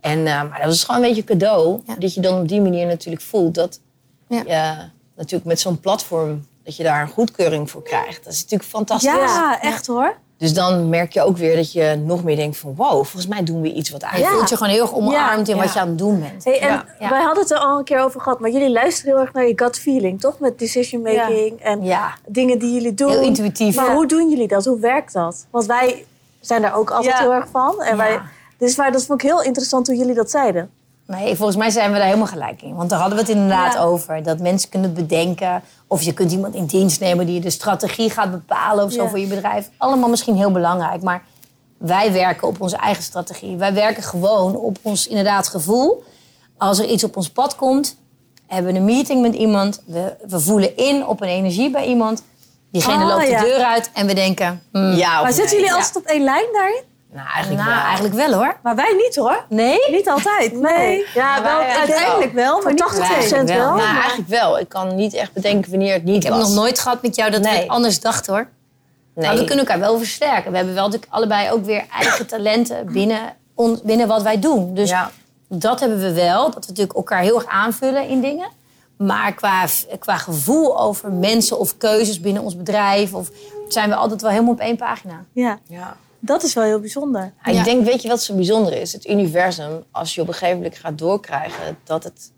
En, eh, maar dat was gewoon een beetje cadeau. Ja. Dat je dan op die manier natuurlijk voelt dat Ja. je natuurlijk met zo'n platform... dat je daar een goedkeuring voor krijgt. Dat is natuurlijk fantastisch. Ja, echt hoor. Dus dan merk je ook weer dat je nog meer denkt van... wow, volgens mij doen we iets wat Je eigenlijk... voelt je gewoon heel erg omarmd in wat je aan het doen bent. Hey, en Ja. Wij hadden het er al een keer over gehad, maar jullie luisteren heel erg naar je gut feeling, toch? Met decision making en dingen die jullie doen. Heel intuïtief. Maar hoe doen jullie dat? Hoe werkt dat? Want wij zijn daar ook altijd heel erg van. En wij, dus maar dat vond ik heel interessant hoe jullie dat zeiden. Nee, volgens mij zijn we daar helemaal gelijk in. Want daar hadden we het inderdaad Ja. over. Dat mensen kunnen bedenken. Of je kunt iemand in dienst nemen die de strategie gaat bepalen of zo Ja. voor je bedrijf. Allemaal misschien heel belangrijk. Maar wij werken op onze eigen strategie. Wij werken gewoon op ons inderdaad gevoel. Als er iets op ons pad komt, hebben we een meeting met iemand. We, we voelen in op een energie bij iemand. Diegene Ah, loopt de ja. deur uit en we denken... hmm, Ja, Maar zitten jullie altijd op één lijn daarin? Nou, eigenlijk nou, wel. eigenlijk wel hoor. Maar wij niet hoor. Nee? Niet altijd. *laughs* Nee. Ja, wel wij- Uiteindelijk wel, maar voor niet 80 altijd. wel. wel. Nou, eigenlijk wel. Ik kan niet echt bedenken wanneer het niet Ik heb nog nooit gehad met jou dat we Nee. het anders dachten hoor. Nee. Maar we kunnen elkaar wel versterken. We hebben wel natuurlijk allebei ook weer eigen talenten *clears throat* binnen, on- binnen wat wij doen. Dus Ja. dat hebben we wel. Dat we natuurlijk elkaar heel erg aanvullen in dingen. Maar qua, qua gevoel over mensen of keuzes binnen ons bedrijf... Of, zijn we altijd wel helemaal op één pagina. Ja, Ja. Dat is wel heel bijzonder. Ja. Ik denk, weet je wat zo bijzonder is? Het universum, als je op een gegeven moment gaat doorkrijgen... dat het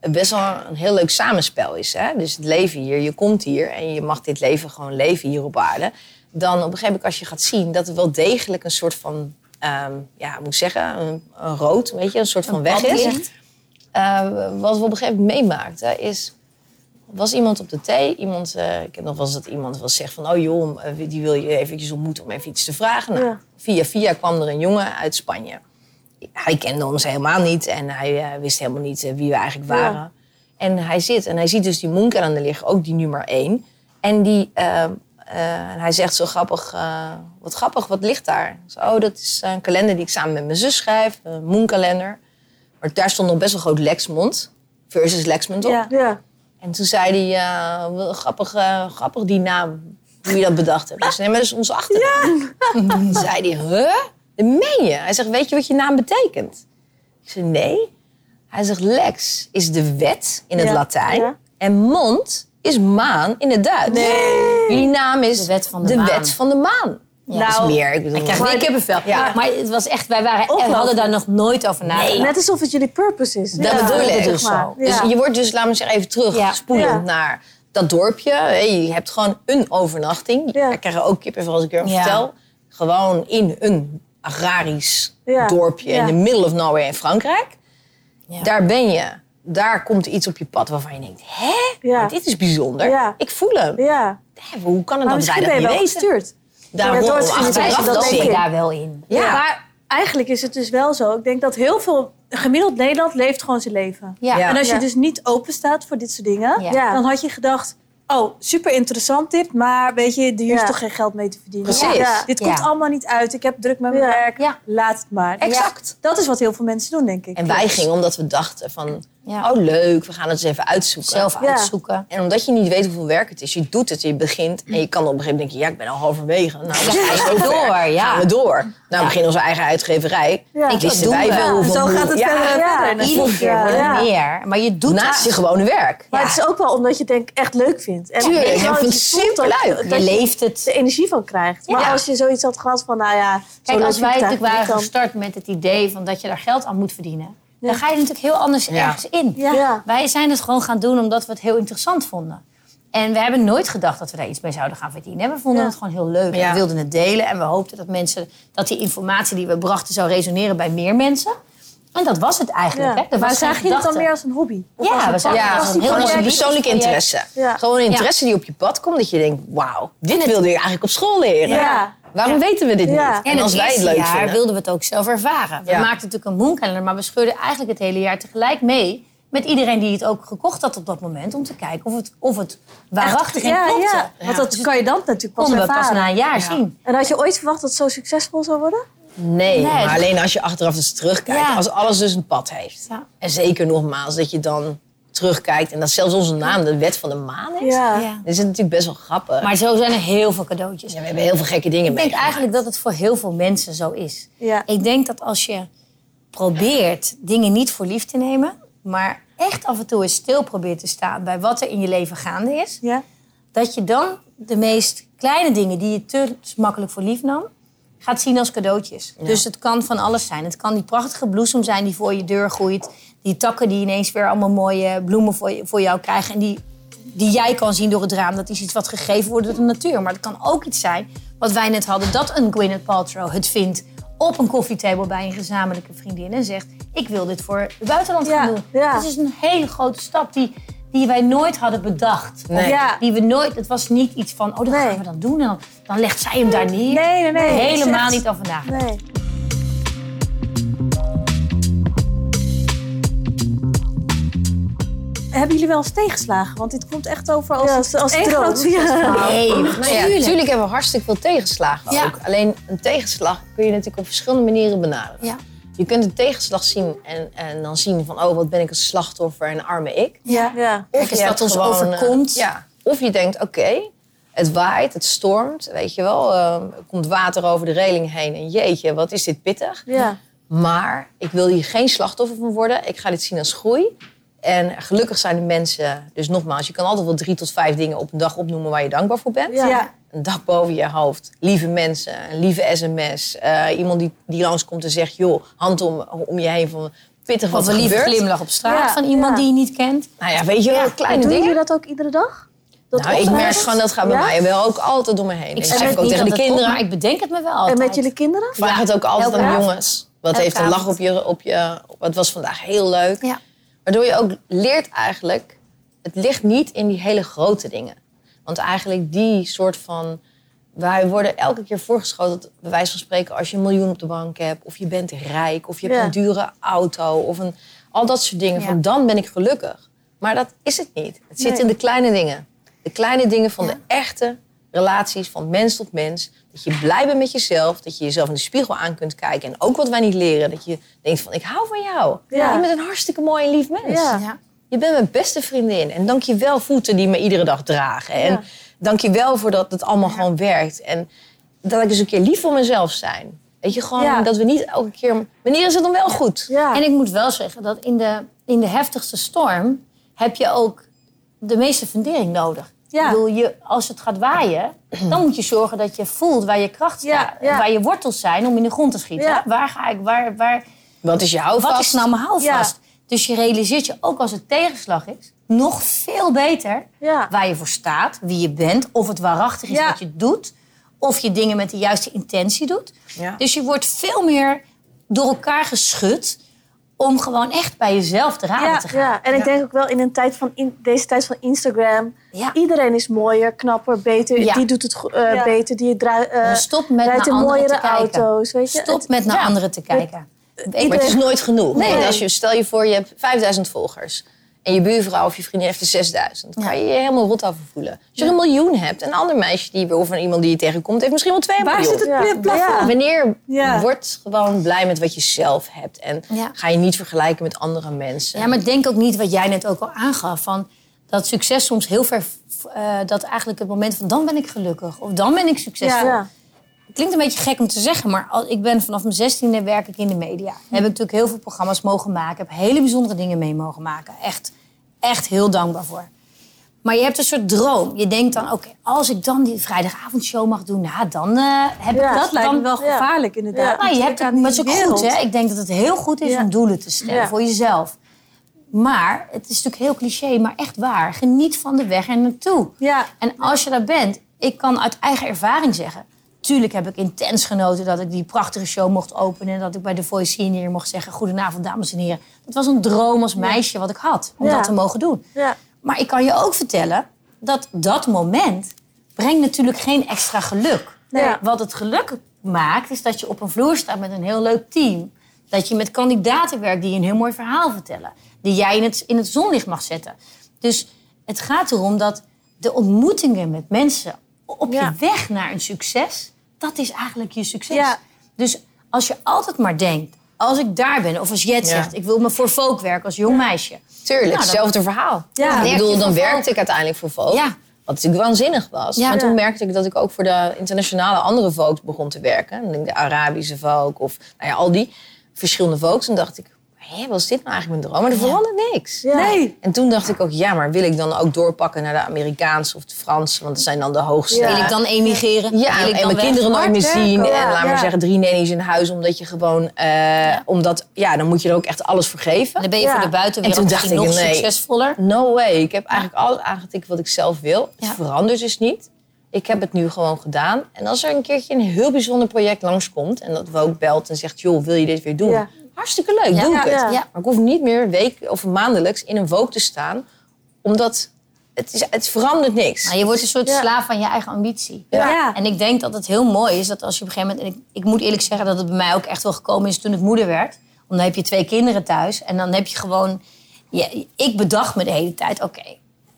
best wel een heel leuk samenspel is. Hè? Dus het leven hier, je komt hier en je mag dit leven gewoon leven hier op aarde. Dan op een gegeven moment als je gaat zien dat er wel degelijk een soort van... ehm, ja, ik moet zeggen, een, een rood, weet je, een soort van weg is. Eh, wat we op een gegeven moment meemaakten is... was iemand op de thee. Iemand, eh, ik heb nog wel eens dat iemand wel zegt van... oh joh, eh, die wil je eventjes ontmoeten om even iets te vragen. Nou, Ja. Via via kwam er een jongen uit Spanje. Hij kende ons helemaal niet en hij eh, wist helemaal niet wie we eigenlijk Ja. waren. En hij zit en hij ziet dus die moonkalender liggen, ook die nummer één. En die, eh, eh, en hij zegt zo grappig, wat grappig, wat ligt daar? Zei, oh, dat is een kalender die ik samen met mijn zus schrijf, een moonkalender. Maar daar stond nog best wel groot Lexmond versus Lexmond op. Ja. ja. En toen zei hij, eh, wel grappig, eh, grappig die naam, hoe je dat bedacht hebt. Ik zei, nee, maar dat is onze achternaam. *laughs* Toen zei hij, huh? Dat meen je? Hij zegt, weet je wat je naam betekent? Ik zei, nee. Hij zegt, lex is de wet in het Ja, Latijn. ja. En mond is maan in het Duits. Jullie naam is De wet van de maan. wet van de maan. Ja, Nou, meer. Ik bedoel, Ik krijg weer kippenvel. Ja. Maar het was echt, wij waren, en we hadden daar nog nooit over nagedacht. Net alsof het jullie purpose is. Dat Ja. bedoel ik dus maar. zo. Dus je wordt dus, laat me zeggen, even terug Ja. spoelend Ja. naar dat dorpje. Je hebt gewoon een overnachting. Ja. Ik krijg er ook kippenvel als ik er Ja. vertel. Gewoon in een agrarisch Ja. dorpje Ja. in the middle of nowhere in Frankrijk. Ja. Daar ben je. Daar komt iets op je pad waarvan je denkt... Hè? Ja. Dit is bijzonder. Ja. Ik voel hem. Ja, hoe kan het maar dat wij misschien dat je niet weten? gestuurd. Door het achteraf dat zie denk ik daar wel in. Ja. Maar eigenlijk is het dus wel zo. Ik denk dat heel veel... Gemiddeld Nederland leeft gewoon zijn leven. Ja. En als je dus niet open staat voor dit soort dingen... Dan had je gedacht... Oh, super interessant dit, maar weet je, hier is toch geen geld mee te verdienen. Precies. Ja. Dit komt allemaal niet uit. Ik heb druk met mijn werk. Ja. Laat het maar. Exact. Dat is wat heel veel mensen doen, denk ik. En wij gingen omdat we dachten van... Ja. Oh, leuk, we gaan het eens even uitzoeken. Zelf Ja. uitzoeken. En omdat je niet weet hoeveel werk het is, je doet het, je begint. En je kan op een gegeven moment denken, ja, ik ben al halverwege. Nou, dan gaan we door, ja. Gaan we door. Nou, we beginnen onze eigen uitgeverij. Ja. Ik wist wij wel hoeveel... Zo gaat het ja, verder. Iedere keer wordt het meer. Maar je doet Naast je het. gewone werk. Maar het is ook wel omdat je het denk echt leuk vindt. En Tuurlijk, ik vind het superleuk. dat Je je leeft het. er energie van krijgt. Maar Ja. als je zoiets had gehad van, nou ja... zo Kijk, leuk als wij natuurlijk waren gestart met het idee van dat je daar geld aan moet verdienen. Dan ga je natuurlijk heel anders Ja. ergens in. Ja. Ja. Wij zijn het gewoon gaan doen omdat we het heel interessant vonden. En we hebben nooit gedacht dat we daar iets mee zouden gaan verdienen. We vonden Ja. het gewoon heel leuk. En Ja. we wilden het delen. En we hoopten dat mensen dat die informatie die we brachten zou resoneren bij meer mensen. En dat was het eigenlijk. Ja. Hè? Er Maar was zagen jullie het dan meer als een hobby? Of Ja, we zagen het als een gewoon heel als een mooi persoonlijke interesse. Ja. Gewoon een interesse die op je pad komt, dat je denkt, wauw, dit wilde ik eigenlijk op school leren. Ja. Waarom weten we dit Ja. niet? En, En als het wij het leuk jaar vinden. wilden we het ook zelf ervaren. We Ja. maakten natuurlijk een moonkalender, maar we scheurden eigenlijk het hele jaar tegelijk mee met iedereen die het ook gekocht had op dat moment. Om te kijken of het, of het waarachtig en Ja, klopte. ja. Want dat kan je dan natuurlijk pas konden we pas na een jaar zien. En had je ooit verwacht dat het zo succesvol zou worden? Nee, Nee, maar dat- alleen als je achteraf dus terugkijkt. Ja. Als alles dus een pad heeft. Ja. En zeker nogmaals, dat je dan terugkijkt. En dat zelfs onze naam de wet van de maan is. Ja. Ja. Dan is het natuurlijk best wel grappig. Maar zo zijn er heel veel cadeautjes. Ja, we hebben heel veel gekke dingen Ik denk eigenlijk dat het voor heel veel mensen zo is. Ja. Ik denk dat als je probeert dingen niet voor lief te nemen, maar echt af en toe eens stil probeert te staan bij wat er in je leven gaande is, Ja. dat je dan de meest kleine dingen die je te makkelijk voor lief nam, gaat zien als cadeautjes. Dus het kan van alles zijn. Het kan die prachtige bloesem zijn die voor je deur groeit. Die takken die ineens weer allemaal mooie bloemen voor, je, voor jou krijgen. En die, die jij kan zien door het raam. Dat is iets wat gegeven wordt door de natuur. Maar het kan ook iets zijn wat wij net hadden. Dat een Gwyneth Paltrow het vindt op een koffietable bij een gezamenlijke vriendin. En zegt, ik wil dit voor het buitenland Ja, gaan doen. ja. Dat is een hele grote stap die, die wij nooit hadden bedacht. Nee. Ja. Die we nooit, het was niet iets van, oh, dat Nee. gaan we dan doen. En dan, dan legt zij hem daar neer. Nee, nee, nee. Helemaal echt- niet over nagedacht. Nee. Hebben jullie wel eens tegenslagen? Want dit komt echt over als, Ja, als, als groot succesverhaal. Nee, Nou ja, natuurlijk. hebben we hartstikke veel tegenslagen Ja. ook. Alleen een tegenslag kun je natuurlijk op verschillende manieren benaderen. Je kunt een tegenslag zien en, en dan zien van... oh, wat ben ik een slachtoffer en arme ik. Ja. ja. Kijk eens je wat ons gewoon, eh, overkomt. ja. Of je denkt, oké, het waait, het stormt, weet je wel. eh, er komt water over de reling heen en jeetje, wat is dit pittig. Ja. Maar ik wil hier geen slachtoffer van worden. Ik ga dit zien als groei. En gelukkig zijn de mensen, dus nogmaals, je kan altijd wel drie tot vijf dingen op een dag opnoemen waar je dankbaar voor bent. Ja. Een dak boven je hoofd, lieve mensen, een lieve sms. eh, iemand die, die langskomt en zegt, joh, hand om, om je heen van pittig wat er een lieve glimlach op straat Ja, van iemand ja. die je niet kent. Nou ja, weet je wel, En kleine dingen. jullie dat ook iedere dag? Dat Nou, ik merk gewoon, dat gaat bij Ja? mij wel ook altijd door me heen. Ik zeg ook niet tegen de kinderen, op, maar ik bedenk het me wel altijd. En met jullie kinderen? vraag het ook altijd aan de jongens. Wat heeft een lach op je, op je... Het was vandaag heel leuk. Ja. Waardoor je ook leert eigenlijk... Het ligt niet in die hele grote dingen. Want eigenlijk die soort van... Wij worden elke keer voorgeschoten, dat, bij wijze van spreken... als je een miljoen op de bank hebt, of je bent rijk... of je hebt Ja. een dure auto, of een, al dat soort dingen. Ja. Van dan ben ik gelukkig. Maar dat is het niet. Het zit Nee. in de kleine dingen. De kleine dingen van de echte relaties, van mens tot mens. Dat je blij bent met jezelf. Dat je jezelf in de spiegel aan kunt kijken. En ook wat wij niet leren. Dat je denkt van, ik hou van jou. Ja. Je bent een hartstikke mooi en lief mens. Ja. Je bent mijn beste vriendin. En dank je wel voeten die me iedere dag dragen. En Ja. dank je wel voor dat het allemaal gewoon werkt. En dat ik eens een keer lief voor mezelf zijn. Weet je, gewoon Ja. dat we niet elke keer... Wanneer is het dan wel goed? Ja. En ik moet wel zeggen dat in de, in de heftigste storm heb je ook de meeste fundering nodig. Ja. Ik bedoel, je, als het gaat waaien, dan moet je zorgen dat je voelt waar je kracht staat. ja. Waar je wortels zijn om in de grond te schieten. Ja. Waar ga ik, waar, waar, Wat is je houvast? wat is nou mijn houvast? Dus je realiseert je ook als het tegenslag is, nog veel beter Ja. waar je voor staat, wie je bent, of het waarachtig is Ja. wat je doet, of je dingen met de juiste intentie doet. Ja. Dus je wordt veel meer door elkaar geschud om gewoon echt bij jezelf te raden Ja, te gaan. ja, en ik denk ook wel in een tijd van in, deze tijd van Instagram. Ja. Iedereen is mooier, knapper, beter. Ja. Die doet het eh, Ja. beter. Die eh, Maar stop met rijdt naar anderen mooiere te kijken. auto's. Weet je? Stop met naar ja. anderen te kijken. Maar het is nooit genoeg. Nee. Want als je, stel je voor, je hebt 5000 volgers. En je buurvrouw of je vriendin heeft er 6000. Dan kan je je helemaal rot over voelen. Als je er een miljoen hebt. En een ander meisje die, of iemand die je tegenkomt, heeft misschien wel 2 Waar miljoen. zit het Ja. plafond? Ja. Wanneer Ja. word gewoon blij met wat je zelf hebt. En Ja. ga je niet vergelijken met andere mensen. Ja, maar denk ook niet wat jij net ook al aangaf. Van dat succes soms heel ver... eh, dat eigenlijk het moment van dan ben ik gelukkig. Of dan ben ik succesvol. Ja. Klinkt een beetje gek om te zeggen, maar al, ik ben vanaf mijn zestiende werk ik in de media. Heb ik natuurlijk heel veel programma's mogen maken. Heb hele bijzondere dingen mee mogen maken. Echt, echt heel dankbaar voor. Maar je hebt een soort droom. Je denkt dan, oké, als ik dan die vrijdagavondshow mag doen, nou, dan eh, heb Ja, ik Dat lijkt me wel Ja. gevaarlijk inderdaad. Ja. nou, je hebt het, maar het is ook wereld. goed, hè? Ik denk dat het heel goed is om doelen te stellen voor jezelf. Maar, het is natuurlijk heel cliché, maar echt waar. Geniet van de weg er naartoe. Ja. En als je daar bent, ik kan uit eigen ervaring zeggen... Tuurlijk heb ik intens genoten dat ik die prachtige show mocht openen... en dat ik bij The Voice Senior mocht zeggen... Goedenavond, dames en heren. Dat was een droom als meisje wat ik had, om Ja. dat te mogen doen. Ja. Maar ik kan je ook vertellen dat dat moment brengt natuurlijk geen extra geluk. Nee. Wat het geluk maakt, is dat je op een vloer staat met een heel leuk team. Dat je met kandidaten werkt die een heel mooi verhaal vertellen. Die jij in het, in het zonlicht mag zetten. Dus het gaat erom dat de ontmoetingen met mensen op Ja. je weg naar een succes, dat is eigenlijk je succes. Ja. Dus als je altijd maar denkt, als ik daar ben, of als Jet Ja. zegt, ik wil me voor Vogue werken als jong meisje. Tuurlijk, Nou, dan- hetzelfde verhaal. Ja. ik bedoel, dan werkte ik uiteindelijk voor. Ja. Wat natuurlijk waanzinnig was. Ja. maar toen merkte ik dat ik ook voor de internationale andere Vogues begon te werken. De Arabische Vogue of nou ja, al die verschillende Vogues. En dacht ik, hé, was dit nou eigenlijk mijn droom? Maar er veranderde niks. Nee. En toen dacht ik ook, ja, maar wil ik dan ook doorpakken naar de Amerikaanse of de Franse? Want dat zijn dan de hoogste. Wil ik dan emigreren? Ja, Wil ik en mijn kinderen nooit meer zien. en laat maar zeggen, drie nannies in huis. Omdat je gewoon... eh, Omdat, ja, dan moet je er ook echt alles voor geven. Dan ben je voor de buitenwereld En toen dacht misschien ik, nog nee. succesvoller. No way. Ik heb eigenlijk alles aangetikt wat ik zelf wil. Het verandert dus niet. Ik heb het nu gewoon gedaan. En als er een keertje een heel bijzonder project langskomt... en dat we ook belt en zegt, joh, wil je dit weer doen? Ja. Hartstikke leuk, Ja. doe ik Ja, het. Maar ik hoef niet meer week of maandelijks in een Vogue te staan... omdat het, is, het verandert niks. Nou, je wordt een soort Ja. slaaf van je eigen ambitie. Ja. Ja. En ik denk dat het heel mooi is dat als je op een gegeven moment... En ik, ik moet eerlijk zeggen dat het bij mij ook echt wel gekomen is toen ik moeder werd. Want dan heb je twee kinderen thuis. En dan heb je gewoon... Ja, ik bedacht me de hele tijd, oké...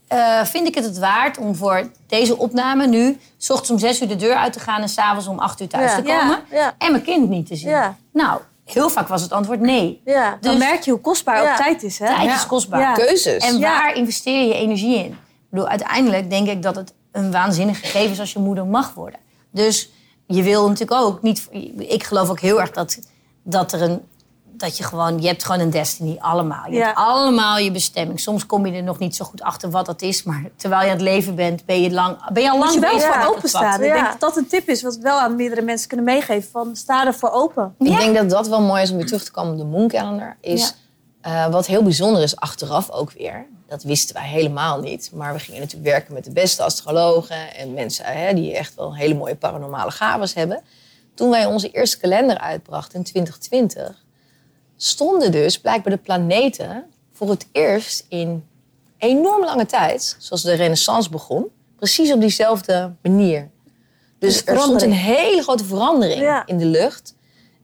eh, vind ik het het waard om voor deze opname nu... s ochtends om zes uur de deur uit te gaan... en s'avonds om acht uur thuis Ja. te komen? Ja. Ja. En mijn kind niet te zien? Ja. Nou, heel vaak was het antwoord nee. Ja. Dan Dus- merk je hoe kostbaar Ja. ook tijd is. Hè? Tijd Ja. is kostbaar. Ja. Keuzes. En Ja. waar investeer je energie in? Ik bedoel, uiteindelijk denk ik dat het een waanzinnig gegeven is als je moeder mag worden. Dus je wil natuurlijk ook niet. Ik geloof ook heel erg dat, dat er een. Dat je gewoon, je hebt gewoon een destiny, allemaal. Je Ja. hebt allemaal je bestemming. Soms kom je er nog niet zo goed achter wat dat is. Maar terwijl je aan het leven bent, ben je, lang, ben je al lang Moet je wel bezig voor openstaan. Ik denk dat dat een tip is wat we wel aan meerdere mensen kunnen meegeven. Van sta ervoor open. Ik denk dat dat wel mooi is om weer terug te komen op de Moon Calendar. Is eh, wat heel bijzonder is achteraf ook weer. Dat wisten wij helemaal niet. Maar we gingen natuurlijk werken met de beste astrologen. En mensen hè, die echt wel hele mooie paranormale gaves hebben. Toen wij onze eerste kalender uitbrachten in 2020... stonden dus blijkbaar de planeten voor het eerst in enorm lange tijd... zoals de renaissance begon, precies op diezelfde manier. Dus er stond een hele grote verandering Ja. in de lucht.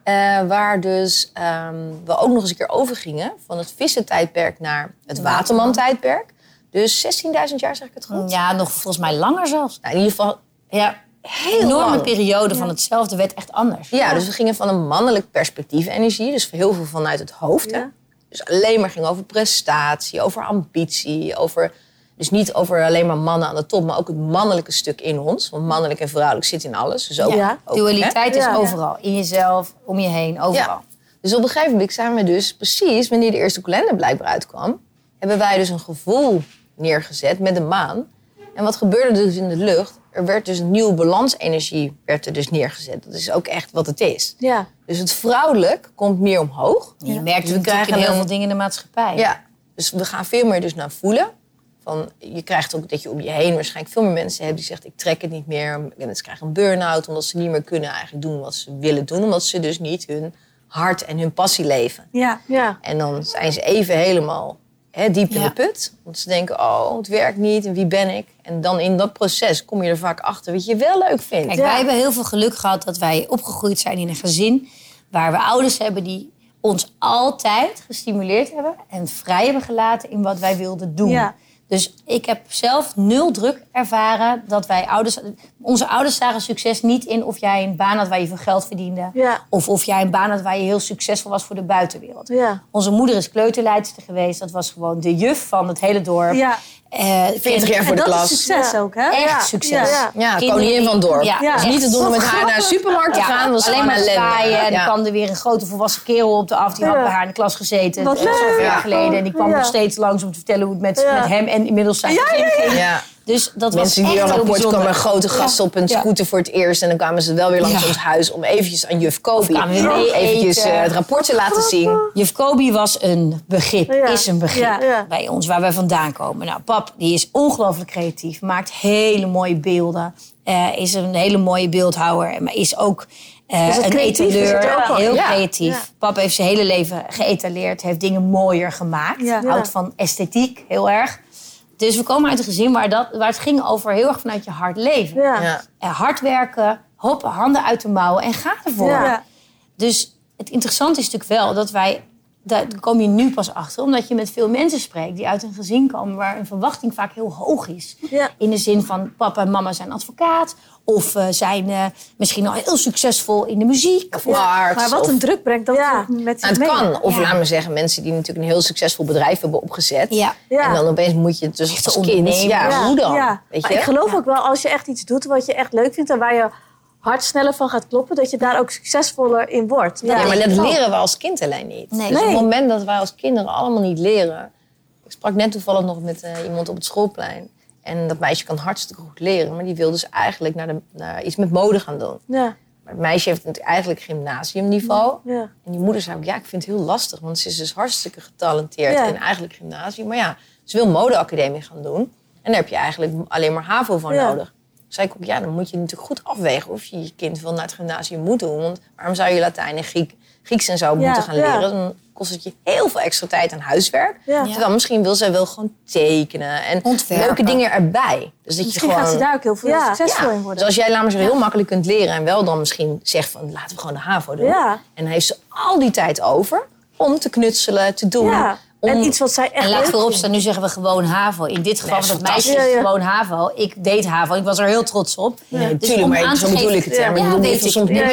eh, waar dus ehm, we ook nog eens een keer overgingen van het vissentijdperk naar het waterman-tijdperk. Dus 16.000 jaar, zeg ik het goed? Ja, nog volgens mij langer zelfs. Nou, in ieder geval Ja, heel enorme lang. periode van hetzelfde werd echt anders. Ja, dus we gingen van een mannelijk perspectief energie. Dus heel veel vanuit het hoofd. Hè? Ja. Dus alleen maar ging over prestatie, over ambitie. Over, dus niet over alleen maar mannen aan de top, maar ook het mannelijke stuk in ons. Want mannelijk en vrouwelijk zit in alles. Dus ook, Ja. ook, hè? Dualiteit is Ja. overal. In jezelf, om je heen, overal. Ja. Dus op een gegeven moment zijn we dus precies, wanneer de eerste kalender blijkbaar uitkwam, hebben wij dus een gevoel neergezet met de maan. En wat gebeurde dus in de lucht? Er werd dus een nieuwe balansenergie werd er dus neergezet. Dat is ook echt wat het is. Ja. Dus het vrouwelijk komt meer omhoog. Je merkt Dus we krijgen heel veel dingen in de maatschappij. Ja, dus we gaan veel meer dus naar voelen. Van, je krijgt ook dat je om je heen waarschijnlijk veel meer mensen hebt die zeggen ik trek het niet meer. Mensen krijgen een burn-out omdat ze niet meer kunnen eigenlijk doen wat ze willen doen. Omdat ze dus niet hun hart en hun passie leven. Ja. Ja. En dan zijn ze even helemaal hè, diep in Ja. de put. Want ze denken, oh, het werkt niet en wie ben ik? En dan in dat proces kom je er vaak achter wat je wel leuk vindt. Kijk, Ja. wij hebben heel veel geluk gehad dat wij opgegroeid zijn in een gezin waar we ouders hebben die ons altijd gestimuleerd hebben en vrij hebben gelaten in wat wij wilden doen. Ja. Dus ik heb zelf nul druk ervaren dat wij ouders. Onze ouders zagen succes niet in of jij een baan had waar je veel geld verdiende. Ja. Of of jij een baan had waar je heel succesvol was voor de buitenwereld. Ja. Onze moeder is kleuterleidster geweest. Dat was gewoon de juf van het hele dorp. Ja. Eh, 40 jaar voor En de dat klas. is succes Ja. ook, hè? Echt Ja. succes. Ja. Ja, koningin van het dorp. Ja, Het is niet te doen om met haar naar de supermarkt te gaan. Alleen maar zwaaien. En Ja. dan kwam er weer een grote volwassen kerel op de af. Die had Ja. bij haar in de klas gezeten. Wat eh, zoveel jaar geleden. En die kwam Ja. nog steeds langs om te vertellen hoe het met, Ja. met hem en inmiddels zijn gezin ging. Dus dat Mensen was die echt heel rapport kwamen grote gasten op hun Ja. scooter voor het eerst. En dan kwamen ze wel weer langs Ja. ons huis om eventjes aan juf Kobi eventjes eh, het rapport te laten zien. Juf Kobi was een begrip, Ja. is een begrip Ja, ja. bij ons, waar wij vandaan komen. Nou, pap die is ongelooflijk creatief, maakt hele mooie beelden. eh, is een hele mooie beeldhouwer, maar is ook eh, het een creatief? Etaleur. Heel Ja. creatief. Ja. Pap heeft zijn hele leven geëtaleerd, heeft dingen mooier gemaakt. Ja. Houdt van esthetiek, heel erg. Dus we komen uit een gezin waar, dat, waar het ging over heel erg vanuit je hart leven. Ja. Ja. Hard werken, hoppen, handen uit de mouwen en ga ervoor. Ja. Dus het interessante is natuurlijk wel dat wij, daar kom je nu pas achter, omdat je met veel mensen spreekt die uit een gezin komen waar een verwachting vaak heel hoog is. Ja. In de zin van papa en mama zijn advocaat of eh, zijn eh, misschien al heel succesvol in de muziek. Of arts. Maar wat of- een druk brengt dat Ja. met zich Nou, het mee. kan. Of Ja. laat maar zeggen, mensen die natuurlijk een heel succesvol bedrijf hebben opgezet. Ja. Ja. En dan opeens moet je het dus Echt als kind. Ja, Ja. hoe dan? Ja. Weet Maar je? ik geloof ook wel, als je echt iets doet wat je echt leuk vindt... en waar je hart sneller van gaat kloppen... dat je daar ook succesvoller in wordt. Ja, maar dat leren we als kind alleen niet. Nee. Dus op het moment dat wij als kinderen allemaal niet leren... Ik sprak net toevallig nog met eh, iemand op het schoolplein. En dat meisje kan hartstikke goed leren. Maar die wil dus eigenlijk naar de, naar iets met mode gaan doen. Ja, Maar het meisje heeft natuurlijk eigenlijk gymnasiumniveau. ja. En die moeder zei ook, ja, ik vind het heel lastig. Want ze is dus hartstikke getalenteerd Ja. in eigenlijk gymnasium. Maar ja, ze wil modeacademie gaan doen. En daar heb je eigenlijk alleen maar HAVO van Ja. nodig. Zei ik ook, ja, dan moet je natuurlijk goed afwegen... of je je kind wel naar het gymnasium moet doen. Want waarom zou je Latijn en Griek, Grieks en zo Ja, moeten gaan ja. leren? Dan kost het je heel veel extra tijd aan huiswerk. Ja. Terwijl misschien wil zij wel gewoon tekenen. En Ontwerpen. leuke dingen erbij. Dus dat Misschien je gewoon... gaat ze daar ook heel veel Ja. succesvol Ja, in worden. dus als jij laat maar zeggen, heel makkelijk kunt leren en wel dan misschien zegt van laten we gewoon de HAVO doen. Ja. En dan heeft ze al die tijd over om te knutselen, te doen. ja. Om, En iets wat zij echt En laat voorop staan, nu zeggen we gewoon HAVO. In dit geval, Nee, want dat meisje is Ja, ja. gewoon HAVO. Ik deed HAVO, ik was er heel trots op. Nee, Dus tuurlijk, om maar aan te zo bedoel geven- ik het. Ja, weet ik. soms Ja, het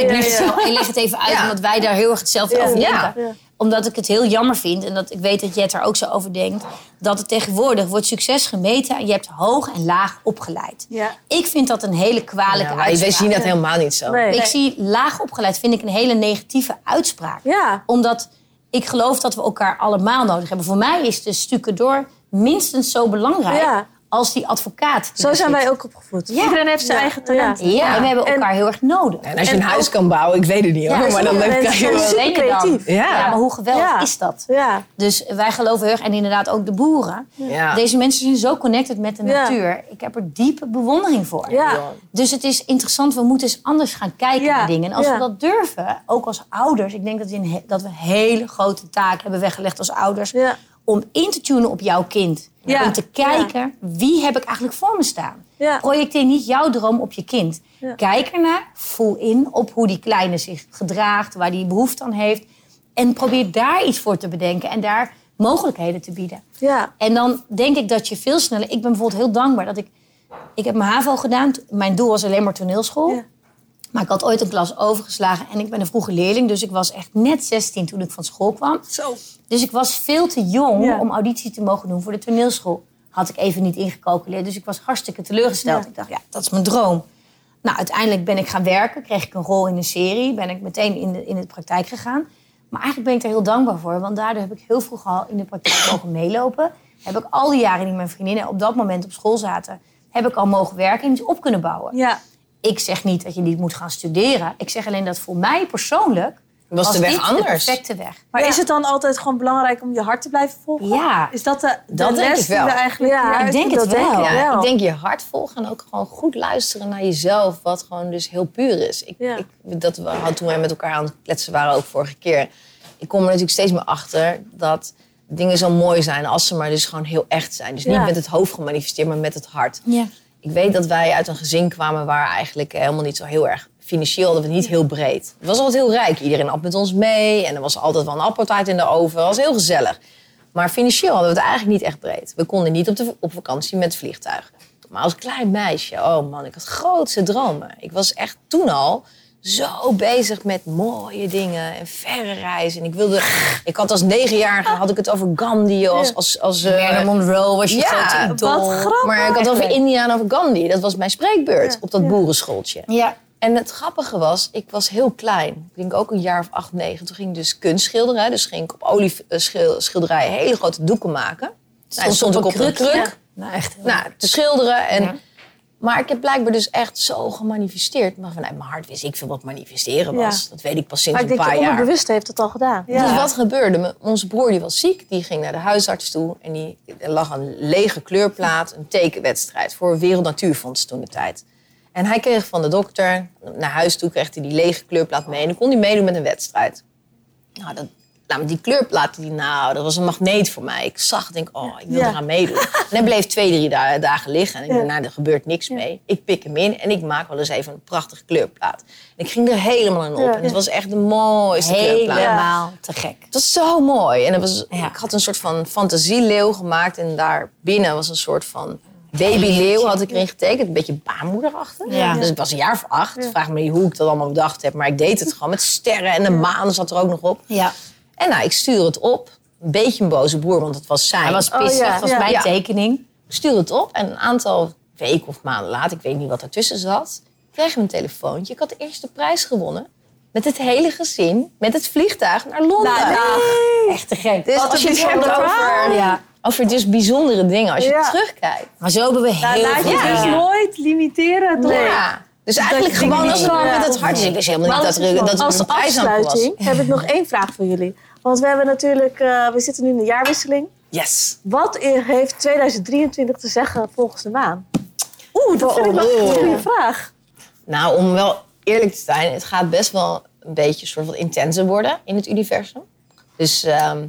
ik leg het even uit, Ja. omdat wij daar heel erg hetzelfde Ja. over denken. Ja. Ja. Omdat ik het heel jammer vind, en dat ik weet dat Jet er ook zo over denkt... dat het tegenwoordig wordt succes gemeten en je hebt hoog en laag opgeleid. Ja. Ik vind dat een hele kwalijke Ja, maar wij uitspraak. zien dat helemaal niet zo. Nee. Ik zie laag opgeleid, vind ik een hele negatieve uitspraak Ja. omdat ik geloof dat we elkaar allemaal nodig hebben. Voor mij is de stukendoor minstens zo belangrijk. Als die advocaat. die Zo zijn zit. wij ook opgevoed. Ja. Iedereen heeft zijn Ja. eigen talent. Ja. Ja, en we hebben En- elkaar heel erg nodig. En als je En een huis ook- kan bouwen, ik weet het niet hoor. Maar dan krijg je wel... creatief. Ja. Ja, maar hoe geweldig Ja. is dat? Ja. Dus wij geloven heel erg, en inderdaad ook de boeren. Ja. Deze mensen zijn zo connected met de Ja. natuur. Ik heb er diepe bewondering voor. Ja. Dus het is interessant, we moeten eens anders gaan kijken Ja, naar dingen. En als ja. we dat durven, ook als ouders... ik denk dat we dat we een hele grote taak hebben weggelegd als ouders... Om in te tunen op jouw kind. Ja. Om te kijken, wie heb ik eigenlijk voor me staan? Ja. Projecteer niet jouw droom op je kind. Kijk ernaar, voel in op hoe die kleine zich gedraagt... waar die behoefte aan heeft. En probeer daar iets voor te bedenken en daar mogelijkheden te bieden. Ja. En dan denk ik dat je veel sneller... Ik ben bijvoorbeeld heel dankbaar dat ik... Ik heb mijn HAVO gedaan. Mijn doel was alleen maar toneelschool. Maar ik had ooit een klas overgeslagen. En ik ben een vroege leerling. Dus ik was echt net 16 toen ik van school kwam. Zo. Dus ik was veel te jong Ja. om auditie te mogen doen voor de toneelschool. Had ik even niet ingecalculeerd. Dus ik was hartstikke teleurgesteld. Ja. Ik dacht, ja, dat is mijn droom. Nou, uiteindelijk ben ik gaan werken. Kreeg ik een rol in een serie. Ben ik meteen in de, in de praktijk gegaan. Maar eigenlijk ben ik er heel dankbaar voor. Want daardoor heb ik heel vroeg al in de praktijk *coughs* mogen meelopen. Heb ik al die jaren die mijn vriendinnen op dat moment op school zaten... heb ik al mogen werken en iets op kunnen bouwen. Ja. Ik zeg niet dat je niet moet gaan studeren. Ik zeg alleen dat voor mij persoonlijk Was de weg anders? de perfecte weg. Maar Ja. is het dan altijd gewoon belangrijk om je hart te blijven volgen? Ja. Is dat de, de Dat denk les ik wel. die we eigenlijk Ja, ik denk het wel. ik denk je hart volgen en ook gewoon goed luisteren naar jezelf, wat gewoon dus heel puur is. Ik, Ja. ik, dat we hadden toen wij met elkaar aan het kletsen waren, ook vorige keer. Ik kom er natuurlijk steeds meer achter dat dingen zo mooi zijn als ze maar dus gewoon heel echt zijn. Dus Ja. niet met het hoofd gemanifesteerd, maar met het hart. Ja. Ik weet dat wij uit een gezin kwamen waar eigenlijk helemaal niet zo heel erg financieel hadden we niet heel breed. Het was altijd heel rijk. Iedereen at met ons mee en er was altijd wel een appeltaart in de oven. Het was heel gezellig. Maar financieel hadden we het eigenlijk niet echt breed. We konden niet op, de, op vakantie met vliegtuigen. Maar als klein meisje, oh man, ik had grootste dromen. Ik was echt toen al zo bezig met mooie dingen en verre reizen. En ik wilde, ik had als negenjarige had ik het over Gandhi als, als, als eh, Monroe was je ja, grote idool. wat grappig. maar ik had het over India en over Gandhi. Dat was mijn spreekbeurt op dat boerenschooltje. Ja. En het grappige was, ik was heel klein. Ik denk ook een jaar of acht, negen. Toen ging ik dus kunst schilderen. Dus ging ik op olieschilderijen hele grote doeken maken. Nou, dan stond ik op een kruk. Nou, echt. Nou, te schilderen. En, Ja. Maar ik heb blijkbaar dus echt zo gemanifesteerd. Maar vanuit mijn hart wist ik veel wat manifesteren was. Ja. Dat weet ik pas sinds Maar ik een denk, paar jaar. onderbewust heeft het al gedaan. Dus wat gebeurde? Me- Onze broer die was ziek, die ging naar de huisarts toe. En die, er lag een lege kleurplaat, een tekenwedstrijd voor Wereld Natuurfonds toen de tijd. En hij kreeg van de dokter, naar huis toe kreeg hij die lege kleurplaat mee. En dan kon hij meedoen met een wedstrijd. Nou, dat, nou met die kleurplaat, die, nou, dat was een magneet voor mij. Ik zag, denk, oh, ik wil Ja. eraan meedoen. En hij bleef twee, drie da- dagen liggen. En ik dacht, nou, er gebeurt niks mee. Ik pik hem in en ik maak wel eens even een prachtige kleurplaat. En ik ging er helemaal in op. Ja. En het was echt de mooiste kleurplaat. Helemaal te gek. Het was zo mooi. En het was, Ja. ik had een soort van fantasieleeuw gemaakt. En daar binnen was een soort van babyleeuw had ik erin getekend. Een beetje baarmoederachtig. Ja. Dus ik was een jaar of acht. Vraag me niet hoe ik dat allemaal bedacht heb. Maar ik deed het gewoon met sterren. En de maan zat er ook nog op. Ja. En nou, ik stuur het op. Een beetje een boze boer, want het was zijn. Hij was Oh, pissig, ja, dat was ja. mijn Ja. tekening. Ik stuur het op. En een aantal weken of maanden later, ik weet niet wat ertussen zat... kreeg ik een telefoontje. Ik had de eerste prijs gewonnen. Met het hele gezin. Met het vliegtuig naar Londen. Echt te gek. Dus Wat als een je het hebt over. Ja. over dus bijzondere dingen, als je Ja. terugkijkt. Maar zo hebben we heel Nou, laat veel je dus nooit limiteren door... Ja. Dus eigenlijk gewoon als met het hart. Dus ik wist helemaal niet dat er, dat er als een prijs aan was. afsluiting heb ik nog één vraag voor jullie. Want we hebben natuurlijk, eh, we zitten nu in de jaarwisseling. Yes. Wat heeft 2023 te zeggen volgens de maan? Oeh, dat vind ik wel een goede vraag. Nou, om wel eerlijk te zijn, het gaat best wel een beetje soort van intenser worden in het universum. Dus ehm,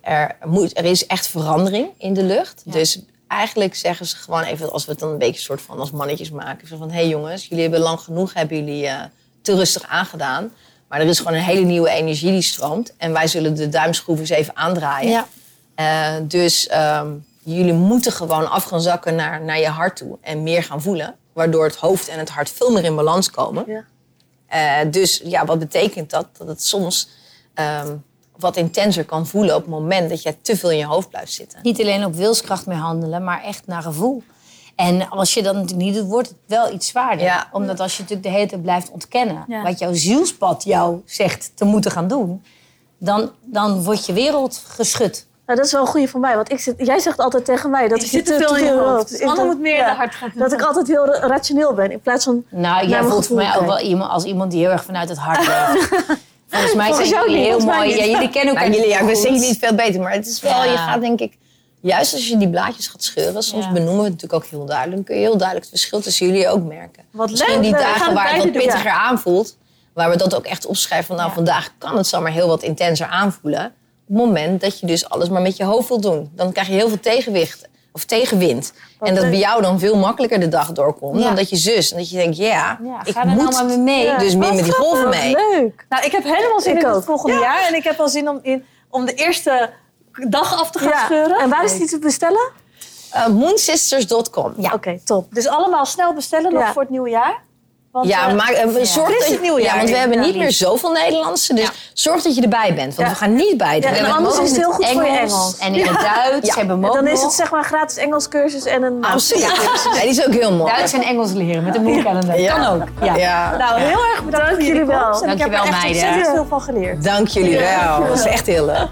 er, moet, er is echt verandering in de lucht. Dus eigenlijk zeggen ze gewoon even, als we het dan een beetje soort van als mannetjes maken. Zo van, hé hey jongens, jullie hebben lang genoeg, hebben jullie eh, te rustig aangedaan. Maar er is gewoon een hele nieuwe energie die stroomt. En wij zullen de duimschroeven eens even aandraaien. Ja. Eh, dus ehm, jullie moeten gewoon af gaan zakken naar, naar je hart toe en meer gaan voelen. Waardoor het hoofd en het hart veel meer in balans komen. Ja. Eh, dus ja, wat betekent dat? Dat het soms ehm, wat intenser kan voelen op het moment dat jij te veel in je hoofd blijft zitten. Niet alleen op wilskracht meer handelen, maar echt naar gevoel. En als je dat natuurlijk niet doet, wordt het wel iets zwaarder. Ja. Omdat als je natuurlijk de hele tijd blijft ontkennen... Ja. wat jouw zielspad jou zegt te moeten gaan doen... dan, dan wordt je wereld geschud. Nou, dat is wel een goede voor mij. Want ik zit, jij zegt altijd tegen mij dat ik zit te veel in je hoofd. Anne denk- moet meer in ja, de hart gaan. Dat ik altijd heel ra- rationeel ben. In plaats van Nou, jij voelt voor mij ook wel iemand, als iemand die heel erg vanuit het hart *laughs* leeft. Volgens mij Volgens zijn jullie heel mooi. Ja, jullie kennen elkaar Nou, jullie, ja, wist jullie niet veel beter, maar het is wel, Ja. je gaat denk ik, juist als je die blaadjes gaat scheuren, soms Ja. benoemen we het natuurlijk ook heel duidelijk, dan kun je heel duidelijk het verschil tussen jullie ook merken. Wat leuk, die we gaan dagen waar het wat doen, pittiger aanvoelt, waar we dat ook echt opschrijven van nou Ja. vandaag kan het zomaar heel wat intenser aanvoelen. Op het moment dat je dus alles maar met je hoofd wil doen, dan krijg je heel veel tegenwicht of tegenwind. en dat bij jou dan veel makkelijker de dag doorkomt Ja. dan dat je zus. En dat je denkt, ja, Ja, ik ga er nou moet maar mee. Ja. dus meer met die golven mee. leuk. Nou, ik heb helemaal zin Ik in ook. het volgende jaar. En ik heb wel zin om, in, om de eerste dag af te gaan Ja. scheuren. En waar is die te bestellen? Uh, moonsisters.com. Ja. Oké, top. Dus allemaal snel bestellen nog voor het nieuwe jaar. Want, Ja, eh, maar Het zorg is dat je, het nieuwe ja, want we hebben niet meer zoveel Nederlandse. Dus Ja. zorg dat je erbij bent. Want Ja. we gaan niet bij. Ja, en anders is het heel goed voor je Engels. En in het Duits Ja. hebben En ook dan is het zeg maar een gratis Engels cursus en een Absoluut. Ja, die is ook heel mooi. Duits en Engels leren met een moekalender. Ja. Kan ook. Ja. Ja. Nou, heel erg bedankt voor jullie wel. komst. En ik heb er Dankjewel, echt meiden. ontzettend veel van geleerd. Dank jullie wel. Dat is echt heel leuk.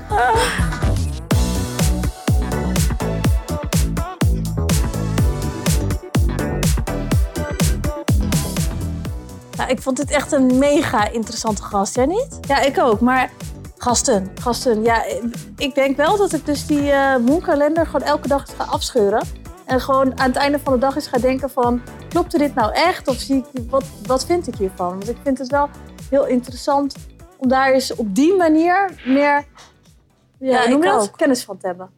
Ik vond dit echt een mega interessante gast, jij niet? Ja, ik ook. Maar Gasten. gasten, ja, ik denk wel dat ik dus die eh moonkalender gewoon elke dag ga afscheuren. En gewoon aan het einde van de dag eens ga denken van... Klopte dit nou echt? Of zie ik, wat, wat vind ik hiervan? Want ik vind het wel heel interessant om daar eens op die manier meer... Ja, noem dat? Kennis van te hebben.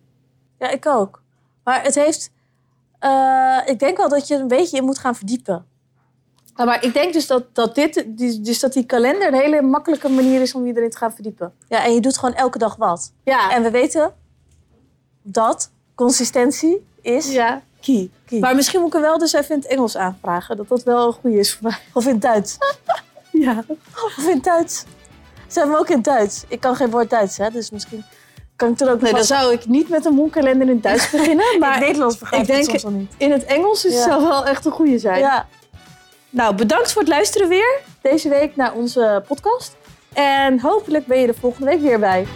Ja, ik ook. Maar het heeft... eh, ik denk wel dat je een beetje in moet gaan verdiepen. Ja, maar ik denk dus dat, dat, dit, die- dus dat die kalender een hele makkelijke manier is om je erin te gaan verdiepen. Ja, en je doet gewoon elke dag wat. Ja, En we weten dat consistentie is ja. key. key. Maar misschien moet ik er wel dus even in het Engels aanvragen. Dat dat wel een goede is voor mij. Of in het Duits. *laughs* Ja. Of in het Duits. Ze hebben ook in het Duits. Ik kan geen woord Duits, hè, dus misschien kan ik toen ook Nee, dan zou ik niet met een moonkalender in het Duits *laughs* beginnen. in het Maar Nederlands begrijp ik ik het denk- soms al niet. in het Engels is Ja. zou wel echt een goede zijn. Ja, Nou, bedankt voor het luisteren weer deze week naar onze podcast. En hopelijk ben je er volgende week weer bij.